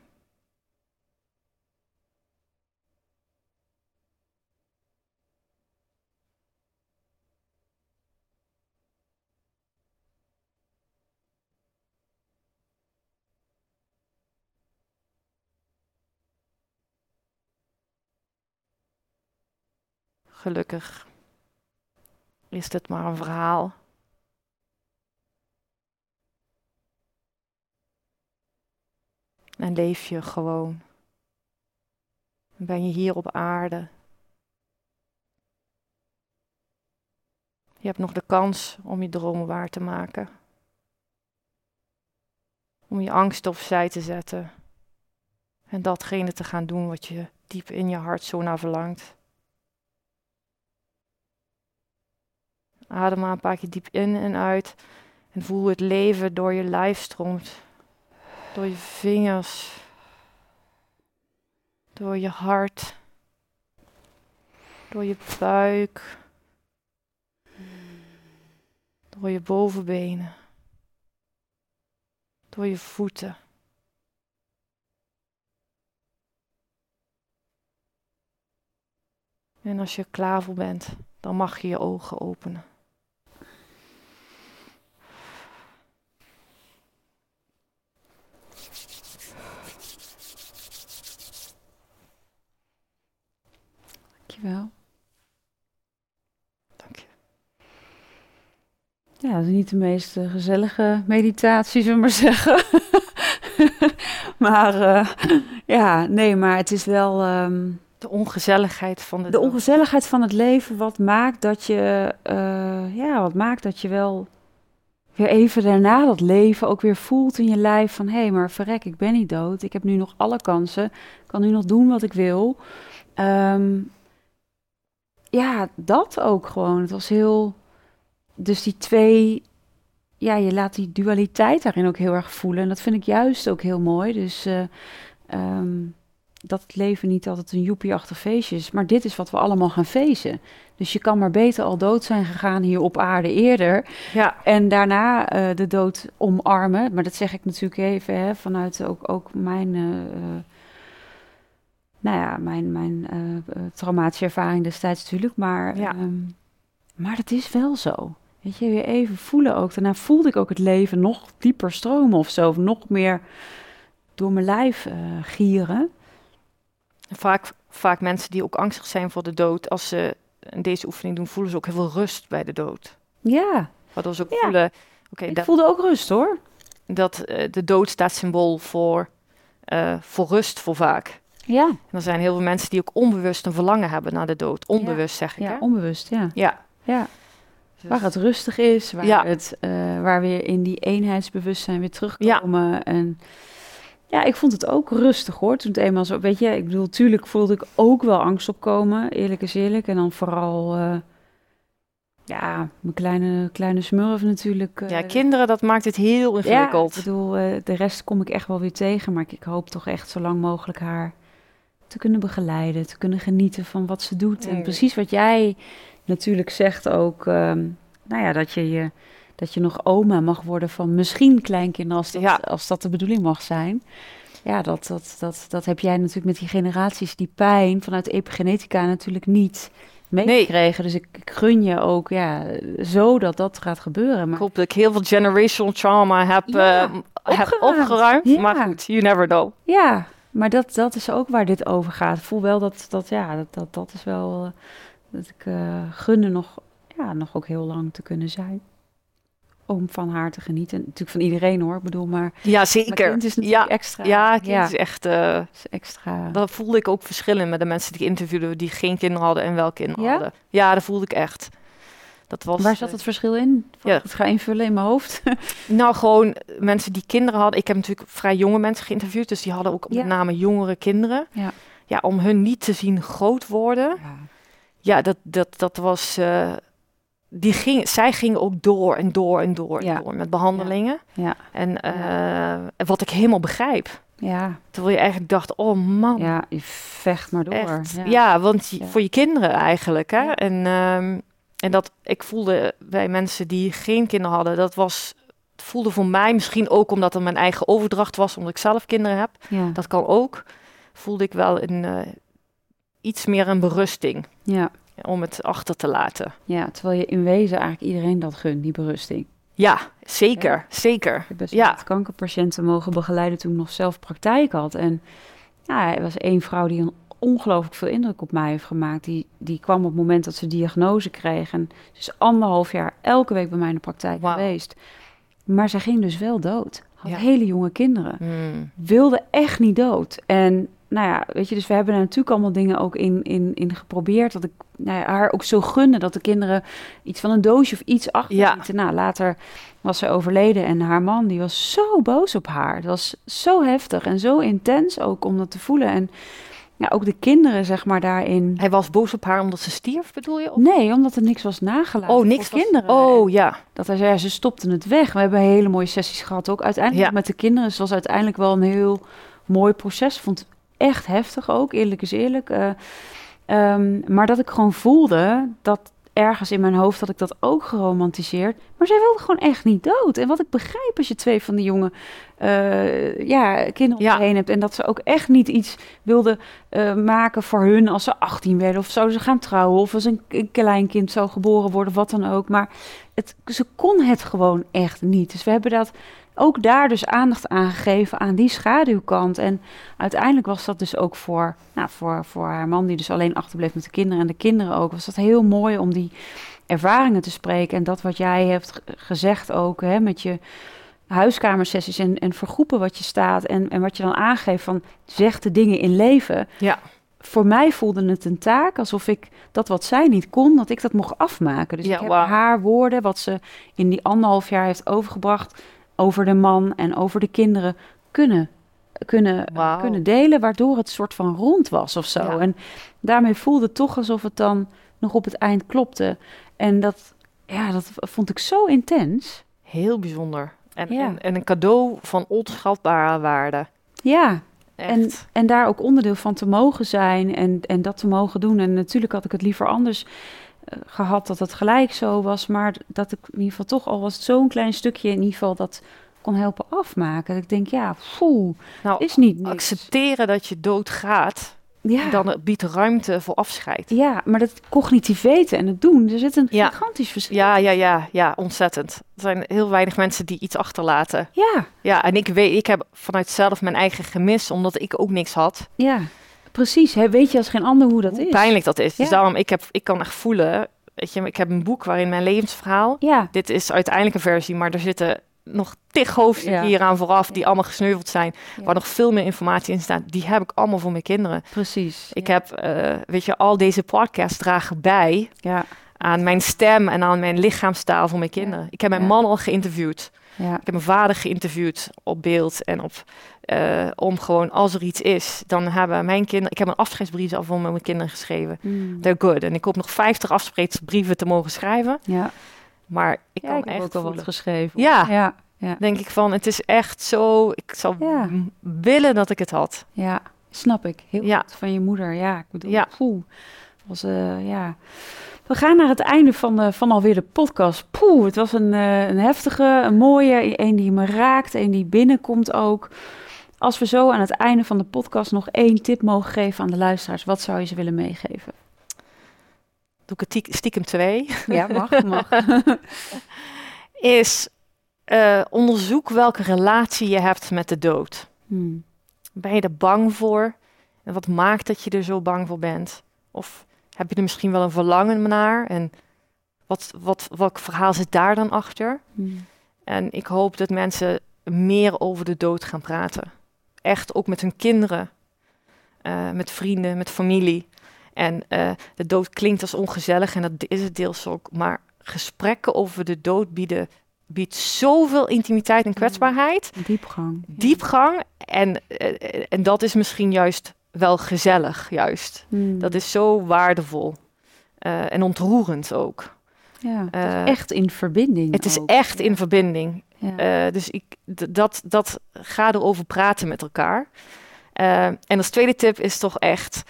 [SPEAKER 2] Gelukkig is dit maar een verhaal. En leef je gewoon. Ben je hier op aarde. Je hebt nog de kans om je dromen waar te maken. Om je angst opzij te zetten. En datgene te gaan doen wat je diep in je hart zo naar verlangt. Adem maar een paar keer diep in en uit. En voel het leven door je lijf stroomt. Door je vingers. Door je hart. Door je buik. Door je bovenbenen. Door je voeten. En als je klaar voor bent, dan mag je je ogen openen.
[SPEAKER 1] Dankjewel.
[SPEAKER 2] Dank je.
[SPEAKER 1] Ja, dat is niet de meest eh, gezellige meditatie, zullen we maar zeggen. maar uh, ja, nee, maar het is wel... Um,
[SPEAKER 2] de ongezelligheid van
[SPEAKER 1] de... De ongezelligheid van het leven, wat maakt dat je... Uh, ja, wat maakt dat je wel weer even daarna dat leven ook weer voelt in je lijf van... hé, hey, maar verrek, ik ben niet dood. Ik heb nu nog alle kansen. Ik kan nu nog doen wat ik wil. Um, ja, dat ook gewoon. Het was heel. Dus die twee. Ja, je laat die dualiteit daarin ook heel erg voelen. En dat vind ik juist ook heel mooi. Dus uh, um, dat het leven niet altijd een joepie-achtig feestje is. Maar dit is wat we allemaal gaan feesten. Dus je kan maar beter al dood zijn gegaan hier op aarde eerder.
[SPEAKER 2] Ja.
[SPEAKER 1] En daarna uh, de dood omarmen. Maar dat zeg ik natuurlijk even hè, vanuit ook, ook mijn. Uh, nou ja, mijn, mijn uh, traumatische ervaring destijds natuurlijk. Maar,
[SPEAKER 2] ja.
[SPEAKER 1] um, maar het is wel zo. Weet je, weer even voelen ook. Daarna voelde ik ook het leven nog dieper stromen of zo. Of nog meer door mijn lijf uh, gieren.
[SPEAKER 2] Vaak, vaak mensen die ook angstig zijn voor de dood, als ze deze oefening doen, voelen ze ook heel veel rust bij de dood.
[SPEAKER 1] Ja.
[SPEAKER 2] Waardoor ze ook
[SPEAKER 1] Ja.
[SPEAKER 2] voelen, oké,
[SPEAKER 1] ik
[SPEAKER 2] dat,
[SPEAKER 1] voelde ook rust hoor.
[SPEAKER 2] dat eh, de dood staat symbool voor, eh, voor rust voor vaak.
[SPEAKER 1] Ja,
[SPEAKER 2] En er zijn heel veel mensen die ook onbewust een verlangen hebben naar de dood. Onbewust zeg ik,
[SPEAKER 1] ja
[SPEAKER 2] hè?
[SPEAKER 1] onbewust, ja.
[SPEAKER 2] Ja.
[SPEAKER 1] ja.
[SPEAKER 2] Dus-
[SPEAKER 1] Waar het rustig is, waar,
[SPEAKER 2] Ja.
[SPEAKER 1] het, eh, waar weer in die eenheidsbewustzijn weer terugkomen. En ja, ik vond het ook rustig hoor. Toen het eenmaal zo, weet je, ik bedoel, tuurlijk voelde ik ook wel angst opkomen, eerlijk is eerlijk. En dan vooral, eh, ja, mijn kleine, kleine smurf natuurlijk. eh,
[SPEAKER 2] ja, kinderen, dat maakt het heel
[SPEAKER 1] ja,
[SPEAKER 2] ingewikkeld.
[SPEAKER 1] ik bedoel, eh, de rest kom ik echt wel weer tegen. Maar ik, ik hoop toch echt zo lang mogelijk haar te kunnen begeleiden. Te kunnen genieten van wat ze doet. En precies wat jij natuurlijk zegt ook. ehm, nou ja, dat je, je, dat je nog oma mag worden van misschien kleinkinderen. Als dat,
[SPEAKER 2] Ja.
[SPEAKER 1] als dat de bedoeling mag zijn. Ja, dat, dat, dat, dat heb jij natuurlijk met die generaties die pijn vanuit epigenetica natuurlijk niet meegekregen. Dus ik, ik gun je ook ja, zo dat dat gaat gebeuren.
[SPEAKER 2] Ik
[SPEAKER 1] Maar
[SPEAKER 2] hoop dat ik heel veel generational trauma heb,
[SPEAKER 1] Ja,
[SPEAKER 2] eh, heb
[SPEAKER 1] opgeruimd.
[SPEAKER 2] opgeruimd.
[SPEAKER 1] Ja.
[SPEAKER 2] Maar goed, you never know.
[SPEAKER 1] Ja, maar dat, dat is ook waar dit over gaat. Ik voel wel dat dat, ja, dat, dat, dat is wel eh, dat ik eh gunde nog, ja, nog ook heel lang te kunnen zijn. Om van haar te genieten. Natuurlijk van iedereen hoor, ik bedoel, maar
[SPEAKER 2] Ja, zeker.
[SPEAKER 1] kind is natuurlijk
[SPEAKER 2] ja,
[SPEAKER 1] extra.
[SPEAKER 2] ja, kind
[SPEAKER 1] ja,
[SPEAKER 2] is echt...
[SPEAKER 1] is extra.
[SPEAKER 2] daar voelde ik ook verschillen met de mensen die ik interviewde... die geen kinderen hadden en wel kinderen
[SPEAKER 1] Ja?
[SPEAKER 2] hadden. Ja, dat voelde ik echt. Dat was,
[SPEAKER 1] Waar zat het verschil in?
[SPEAKER 2] Ja.
[SPEAKER 1] ik het ga invullen in mijn hoofd.
[SPEAKER 2] Nou, gewoon eh, mensen die kinderen hadden. Ik heb natuurlijk vrij jonge mensen geïnterviewd, dus die hadden ook
[SPEAKER 1] Ja.
[SPEAKER 2] met name jongere kinderen.
[SPEAKER 1] Ja.
[SPEAKER 2] ja, om hun niet te zien groot worden. Ja, dat, dat, dat was. eh, die ging, zij gingen ook door en door en door
[SPEAKER 1] Ja.
[SPEAKER 2] door met behandelingen.
[SPEAKER 1] Ja.
[SPEAKER 2] En eh, wat ik helemaal begrijp.
[SPEAKER 1] Ja,
[SPEAKER 2] Terwijl je eigenlijk dacht, oh man,
[SPEAKER 1] ja, je vecht maar door.
[SPEAKER 2] echt. Ja,
[SPEAKER 1] Ja.
[SPEAKER 2] want je-
[SPEAKER 1] Ja.
[SPEAKER 2] voor je kinderen eigenlijk. Hè?
[SPEAKER 1] Ja.
[SPEAKER 2] En, ehm, en dat ik voelde bij mensen die geen kinderen hadden, dat was. Het voelde voor mij misschien ook omdat het mijn eigen overdracht was, omdat ik zelf kinderen heb.
[SPEAKER 1] Ja.
[SPEAKER 2] Dat kan ook. Voelde ik wel een, eh, iets meer een berusting
[SPEAKER 1] Ja.
[SPEAKER 2] om het achter te laten.
[SPEAKER 1] ja, terwijl je in wezen eigenlijk iedereen dat gunt, die berusting.
[SPEAKER 2] Ja, zeker,
[SPEAKER 1] Ja.
[SPEAKER 2] zeker.
[SPEAKER 1] Ik heb
[SPEAKER 2] Ja.
[SPEAKER 1] kankerpatiënten mogen begeleiden toen ik nog zelf praktijk had. En ja, er was één vrouw die een ongelooflijk veel indruk op mij heeft gemaakt. Die, die kwam op het moment dat ze diagnose kreeg. En ze is anderhalf jaar elke week bij mij in de praktijk geweest. Maar zij ging dus wel dood. Had
[SPEAKER 2] Ja.
[SPEAKER 1] hele jonge kinderen.
[SPEAKER 2] Hmm.
[SPEAKER 1] Wilde echt niet dood. En nou ja, weet je, dus we hebben er natuurlijk allemaal dingen ook in, in, in geprobeerd. Dat ik nou ja, haar ook zo gunde dat de kinderen iets van een doosje of iets achterlieten. Nou, later was ze overleden en haar man die was zo boos op haar. Het was zo heftig en zo intens ook om dat te voelen. En ja, ook de kinderen zeg maar daarin.
[SPEAKER 2] Hij was boos op haar omdat ze stierf, bedoel je? Of-
[SPEAKER 1] Nee, omdat er niks was nagelaten.
[SPEAKER 2] Oh, niks
[SPEAKER 1] kinderen.
[SPEAKER 2] Oh, ja.
[SPEAKER 1] Dat hij zei, ja, ze stopten het weg. We hebben hele mooie sessies gehad ook. Uiteindelijk
[SPEAKER 2] Ja.
[SPEAKER 1] met de kinderen. Het was uiteindelijk wel een heel mooi proces. Vond het echt heftig ook, eerlijk is eerlijk. Eh, ehm, maar dat ik gewoon voelde dat ergens in mijn hoofd had ik dat ook geromantiseerd. Maar zij wilde gewoon echt niet dood. En wat ik begrijp als je twee van die jonge eh, ja, kinderen om
[SPEAKER 2] Ja.
[SPEAKER 1] heen hebt. En dat ze ook echt niet iets wilden eh, maken voor hun als ze 18 werden. Of zouden ze gaan trouwen. Of als een, een kleinkind zou geboren worden. Wat dan ook. Maar het, ze kon het gewoon echt niet. Dus we hebben dat ook daar dus aandacht aan gegeven aan die schaduwkant. En uiteindelijk was dat dus ook voor, nou, voor, voor haar man, die dus alleen achterbleef met de kinderen en de kinderen ook, was dat heel mooi om die ervaringen te spreken. En dat wat jij hebt gezegd ook, hè, met je huiskamersessies en, en vergroepen wat je staat en, en wat je dan aangeeft van zeg de dingen in leven.
[SPEAKER 2] Ja.
[SPEAKER 1] Voor mij voelde het een taak alsof ik dat wat zij niet kon, dat ik dat mocht afmaken. Dus
[SPEAKER 2] Ja,
[SPEAKER 1] ik heb haar woorden, wat ze in die anderhalf jaar heeft overgebracht, over de man en over de kinderen kunnen, kunnen, kunnen delen, waardoor het soort van rond was of zo.
[SPEAKER 2] Ja.
[SPEAKER 1] En daarmee voelde het toch alsof het dan nog op het eind klopte. En dat, ja, dat vond ik zo intens.
[SPEAKER 2] Heel bijzonder. En,
[SPEAKER 1] Ja.
[SPEAKER 2] en, en een cadeau van onschatbare waarde.
[SPEAKER 1] Ja,
[SPEAKER 2] Echt.
[SPEAKER 1] En, en daar ook onderdeel van te mogen zijn en, en dat te mogen doen. En natuurlijk had ik het liever anders gehad dat het gelijk zo was. Maar dat ik in ieder geval toch al was zo'n klein stukje in ieder geval dat kon helpen afmaken. Dat ik denk, ja, poeh,
[SPEAKER 2] nou,
[SPEAKER 1] is niet niks.
[SPEAKER 2] accepteren dat je doodgaat,
[SPEAKER 1] Ja,
[SPEAKER 2] dan biedt ruimte voor afscheid.
[SPEAKER 1] ja, maar dat cognitief weten en het doen, er zit een
[SPEAKER 2] Ja.
[SPEAKER 1] gigantisch verschil.
[SPEAKER 2] Ja, ja, ja, ja, ontzettend. Er zijn heel weinig mensen die iets achterlaten.
[SPEAKER 1] Ja,
[SPEAKER 2] Ja, en ik weet, ik heb vanuit zelf mijn eigen gemis, omdat ik ook niks had.
[SPEAKER 1] ja, precies. Hè, weet je als geen ander hoe dat
[SPEAKER 2] hoe
[SPEAKER 1] is?
[SPEAKER 2] pijnlijk dat is. Dus daarom, ik, heb, ik kan echt voelen, weet je, ik heb een boek waarin mijn levensverhaal.
[SPEAKER 1] Ja,
[SPEAKER 2] Dit is uiteindelijk een versie, maar er zitten nog tig hoofdstukken
[SPEAKER 1] Ja.
[SPEAKER 2] hieraan vooraf die allemaal gesneuveld zijn,
[SPEAKER 1] Ja.
[SPEAKER 2] waar nog veel meer informatie in staat. Die heb ik allemaal voor mijn kinderen.
[SPEAKER 1] precies.
[SPEAKER 2] Ik
[SPEAKER 1] ja.
[SPEAKER 2] heb, eh, weet je, al deze podcasts dragen bij aan mijn stem en aan mijn lichaamstaal voor mijn kinderen. Ik heb mijn man al geïnterviewd.
[SPEAKER 1] Ja,
[SPEAKER 2] Ik heb mijn vader geïnterviewd op beeld en op eh, om gewoon als er iets is, dan hebben mijn kinderen. Ik heb een afscheidsbrief al voor mijn kinderen geschreven.
[SPEAKER 1] Mm.
[SPEAKER 2] They're good. En ik hoop nog 50 afscheidsbrieven te mogen schrijven.
[SPEAKER 1] ja.
[SPEAKER 2] Maar ik
[SPEAKER 1] ja
[SPEAKER 2] kan
[SPEAKER 1] ik heb
[SPEAKER 2] echt
[SPEAKER 1] ook al wat geschreven.
[SPEAKER 2] Ja.
[SPEAKER 1] ja, ja,
[SPEAKER 2] Denk ik van, het is echt zo. Ik zou willen dat ik het had.
[SPEAKER 1] ja. Snap ik. Heel
[SPEAKER 2] Ja.
[SPEAKER 1] goed van je moeder. Ja, ik bedoel,
[SPEAKER 2] Ja.
[SPEAKER 1] poeh. Was, eh, ja. We gaan naar het einde van, de, van alweer de podcast. Poeh, het was een, eh, een heftige, een mooie, een die me raakt, een die binnenkomt ook. Als we zo aan het einde van de podcast nog één tip mogen geven aan de luisteraars, wat zou je ze willen meegeven?
[SPEAKER 2] Doe ik het tie- stiekem twee.
[SPEAKER 1] Ja, mag, mag.
[SPEAKER 2] Is eh, onderzoek welke relatie je hebt met de dood.
[SPEAKER 1] Hmm.
[SPEAKER 2] Ben je er bang voor? En wat maakt dat je er zo bang voor bent? Of heb je er misschien wel een verlangen naar? En wat, wat, welk verhaal zit daar dan achter?
[SPEAKER 1] Hmm.
[SPEAKER 2] En ik hoop dat mensen meer over de dood gaan praten. Echt ook met hun kinderen, eh, met vrienden, met familie. En eh, de dood klinkt als ongezellig en dat is het deels ook. Maar gesprekken over de dood bieden, biedt zoveel intimiteit en kwetsbaarheid,
[SPEAKER 1] Diepgang.
[SPEAKER 2] diepgang. En, eh, en dat is misschien juist wel gezellig, juist.
[SPEAKER 1] Hmm.
[SPEAKER 2] Dat is zo waardevol. Eh, en ontroerend ook.
[SPEAKER 1] ja, het is
[SPEAKER 2] eh,
[SPEAKER 1] echt in verbinding.
[SPEAKER 2] Het is echt in verbinding.
[SPEAKER 1] Ja.
[SPEAKER 2] Eh, dus ik, dat, dat ga erover praten met elkaar. En als tweede tip is toch echt,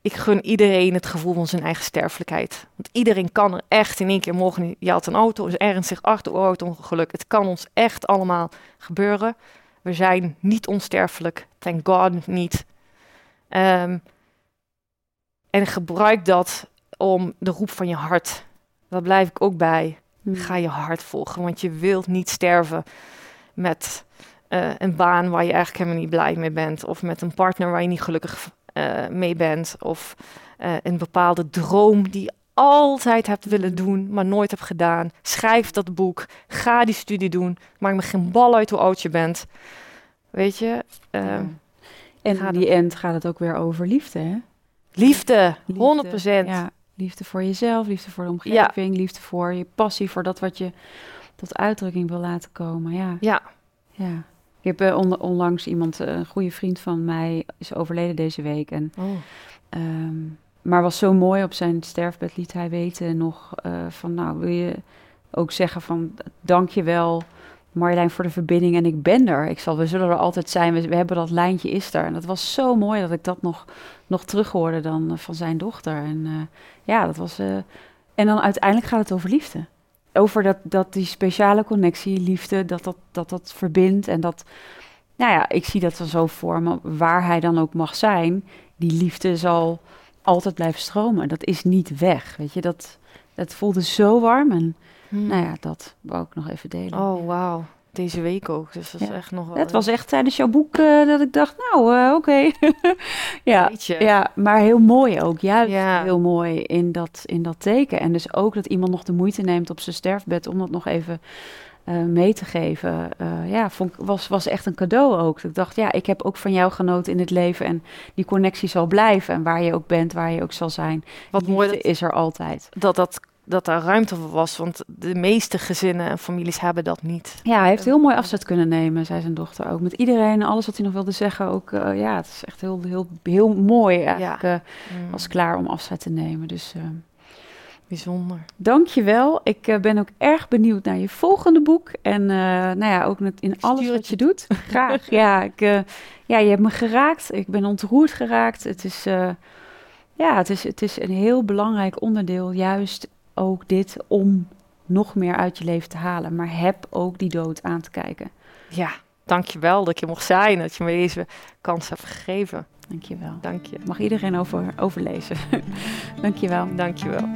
[SPEAKER 2] ik gun iedereen het gevoel van zijn eigen sterfelijkheid. Want iedereen kan er echt in één keer morgen, je had een auto, is ernstig auto-ongeluk. Het kan ons echt allemaal gebeuren. We zijn niet onsterfelijk, thank God niet. Ehm, en gebruik dat om de roep van je hart. Daar blijf ik ook bij.
[SPEAKER 1] Hmm.
[SPEAKER 2] Ga je hart volgen, want je wilt niet sterven met eh, een baan waar je eigenlijk helemaal niet blij mee bent, of met een partner waar je niet gelukkig eh, mee bent, of eh, een bepaalde droom die je altijd hebt willen doen, maar nooit hebt gedaan. Schrijf dat boek, ga die studie doen, maak me geen bal uit hoe oud je bent. Weet je, eh,
[SPEAKER 1] Ja. En
[SPEAKER 2] gaat
[SPEAKER 1] in die end gaat het ook weer over liefde, hè?
[SPEAKER 2] liefde,
[SPEAKER 1] Liefde,
[SPEAKER 2] 100%.
[SPEAKER 1] Ja, liefde voor jezelf, liefde voor de omgeving, liefde voor je passie, voor dat wat je tot uitdrukking wil laten komen. Ja,
[SPEAKER 2] Ja.
[SPEAKER 1] ja. Ik heb eh, on- onlangs iemand, eh, een goede vriend van mij, is overleden deze week. En,
[SPEAKER 2] Oh.
[SPEAKER 1] ehm, maar was zo mooi op zijn sterfbed liet hij weten nog eh, van, nou wil je ook zeggen van, dank je wel Marjolein voor de verbinding en ik ben er. Ik zal, we zullen er altijd zijn. We, hebben dat lijntje is er. En dat was zo mooi dat ik dat nog, nog terug hoorde dan eh, van zijn dochter. En eh, ja, dat was. eh, en dan uiteindelijk gaat het over liefde. Over dat, dat die speciale connectie, liefde, dat dat, dat dat verbindt. En dat, nou ja, ik zie dat dan zo voor me, waar hij dan ook mag zijn, die liefde zal altijd blijven stromen. Dat is niet weg, weet je. Dat, dat voelde zo warm en
[SPEAKER 2] Hmm.
[SPEAKER 1] nou ja, dat wou ik nog even delen.
[SPEAKER 2] Oh, wauw. Deze week ook. Dus dat is
[SPEAKER 1] Ja.
[SPEAKER 2] echt nog wel...
[SPEAKER 1] Het was echt tijdens jouw boek eh, dat ik dacht, nou, eh, oké. ja, ja, maar heel mooi ook. Juist
[SPEAKER 2] Ja.
[SPEAKER 1] heel mooi in dat, in dat teken. En dus ook dat iemand nog de moeite neemt op zijn sterfbed om dat nog even eh, mee te geven. Ja, vond, was, was echt een cadeau ook. Ik dacht, ja, ik heb ook van jou genoten in het leven. En die connectie zal blijven. En waar je ook bent, waar je ook zal zijn.
[SPEAKER 2] Wat mooi dat,
[SPEAKER 1] is er altijd.
[SPEAKER 2] dat, dat, dat daar ruimte voor was. Want de meeste gezinnen en families hebben dat niet.
[SPEAKER 1] Ja, hij heeft heel mooi afzet kunnen nemen, zei zijn dochter ook. Met iedereen, alles wat hij nog wilde zeggen. Ook, eh, ja, het is echt heel, heel, heel mooi eigenlijk. eh,
[SPEAKER 2] Mm,
[SPEAKER 1] was klaar om afscheid te nemen. Dus eh
[SPEAKER 2] Bijzonder.
[SPEAKER 1] dank je wel. Ik eh, ben ook erg benieuwd naar je volgende boek. En eh, nou ja, ook met, in alles wat je doet. Graag. ja, ik, eh, ja, je hebt me geraakt. Ik ben ontroerd geraakt. Het is, eh, ja, het is, het is een heel belangrijk onderdeel. Juist ook dit om nog meer uit je leven te halen. Maar heb ook die dood aan te kijken.
[SPEAKER 2] Ja, dankjewel dat je mocht zijn. Dat je me deze kans hebt gegeven.
[SPEAKER 1] Dank je wel.
[SPEAKER 2] Dank je.
[SPEAKER 1] Mag iedereen over, overlezen. Dank je wel.
[SPEAKER 2] Dank je wel.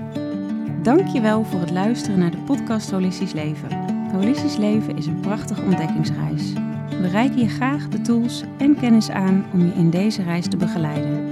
[SPEAKER 1] Dankjewel voor het luisteren naar de podcast Holistisch Leven. Holistisch Leven is een prachtige ontdekkingsreis. We reiken je graag de tools en kennis aan om je in deze reis te begeleiden.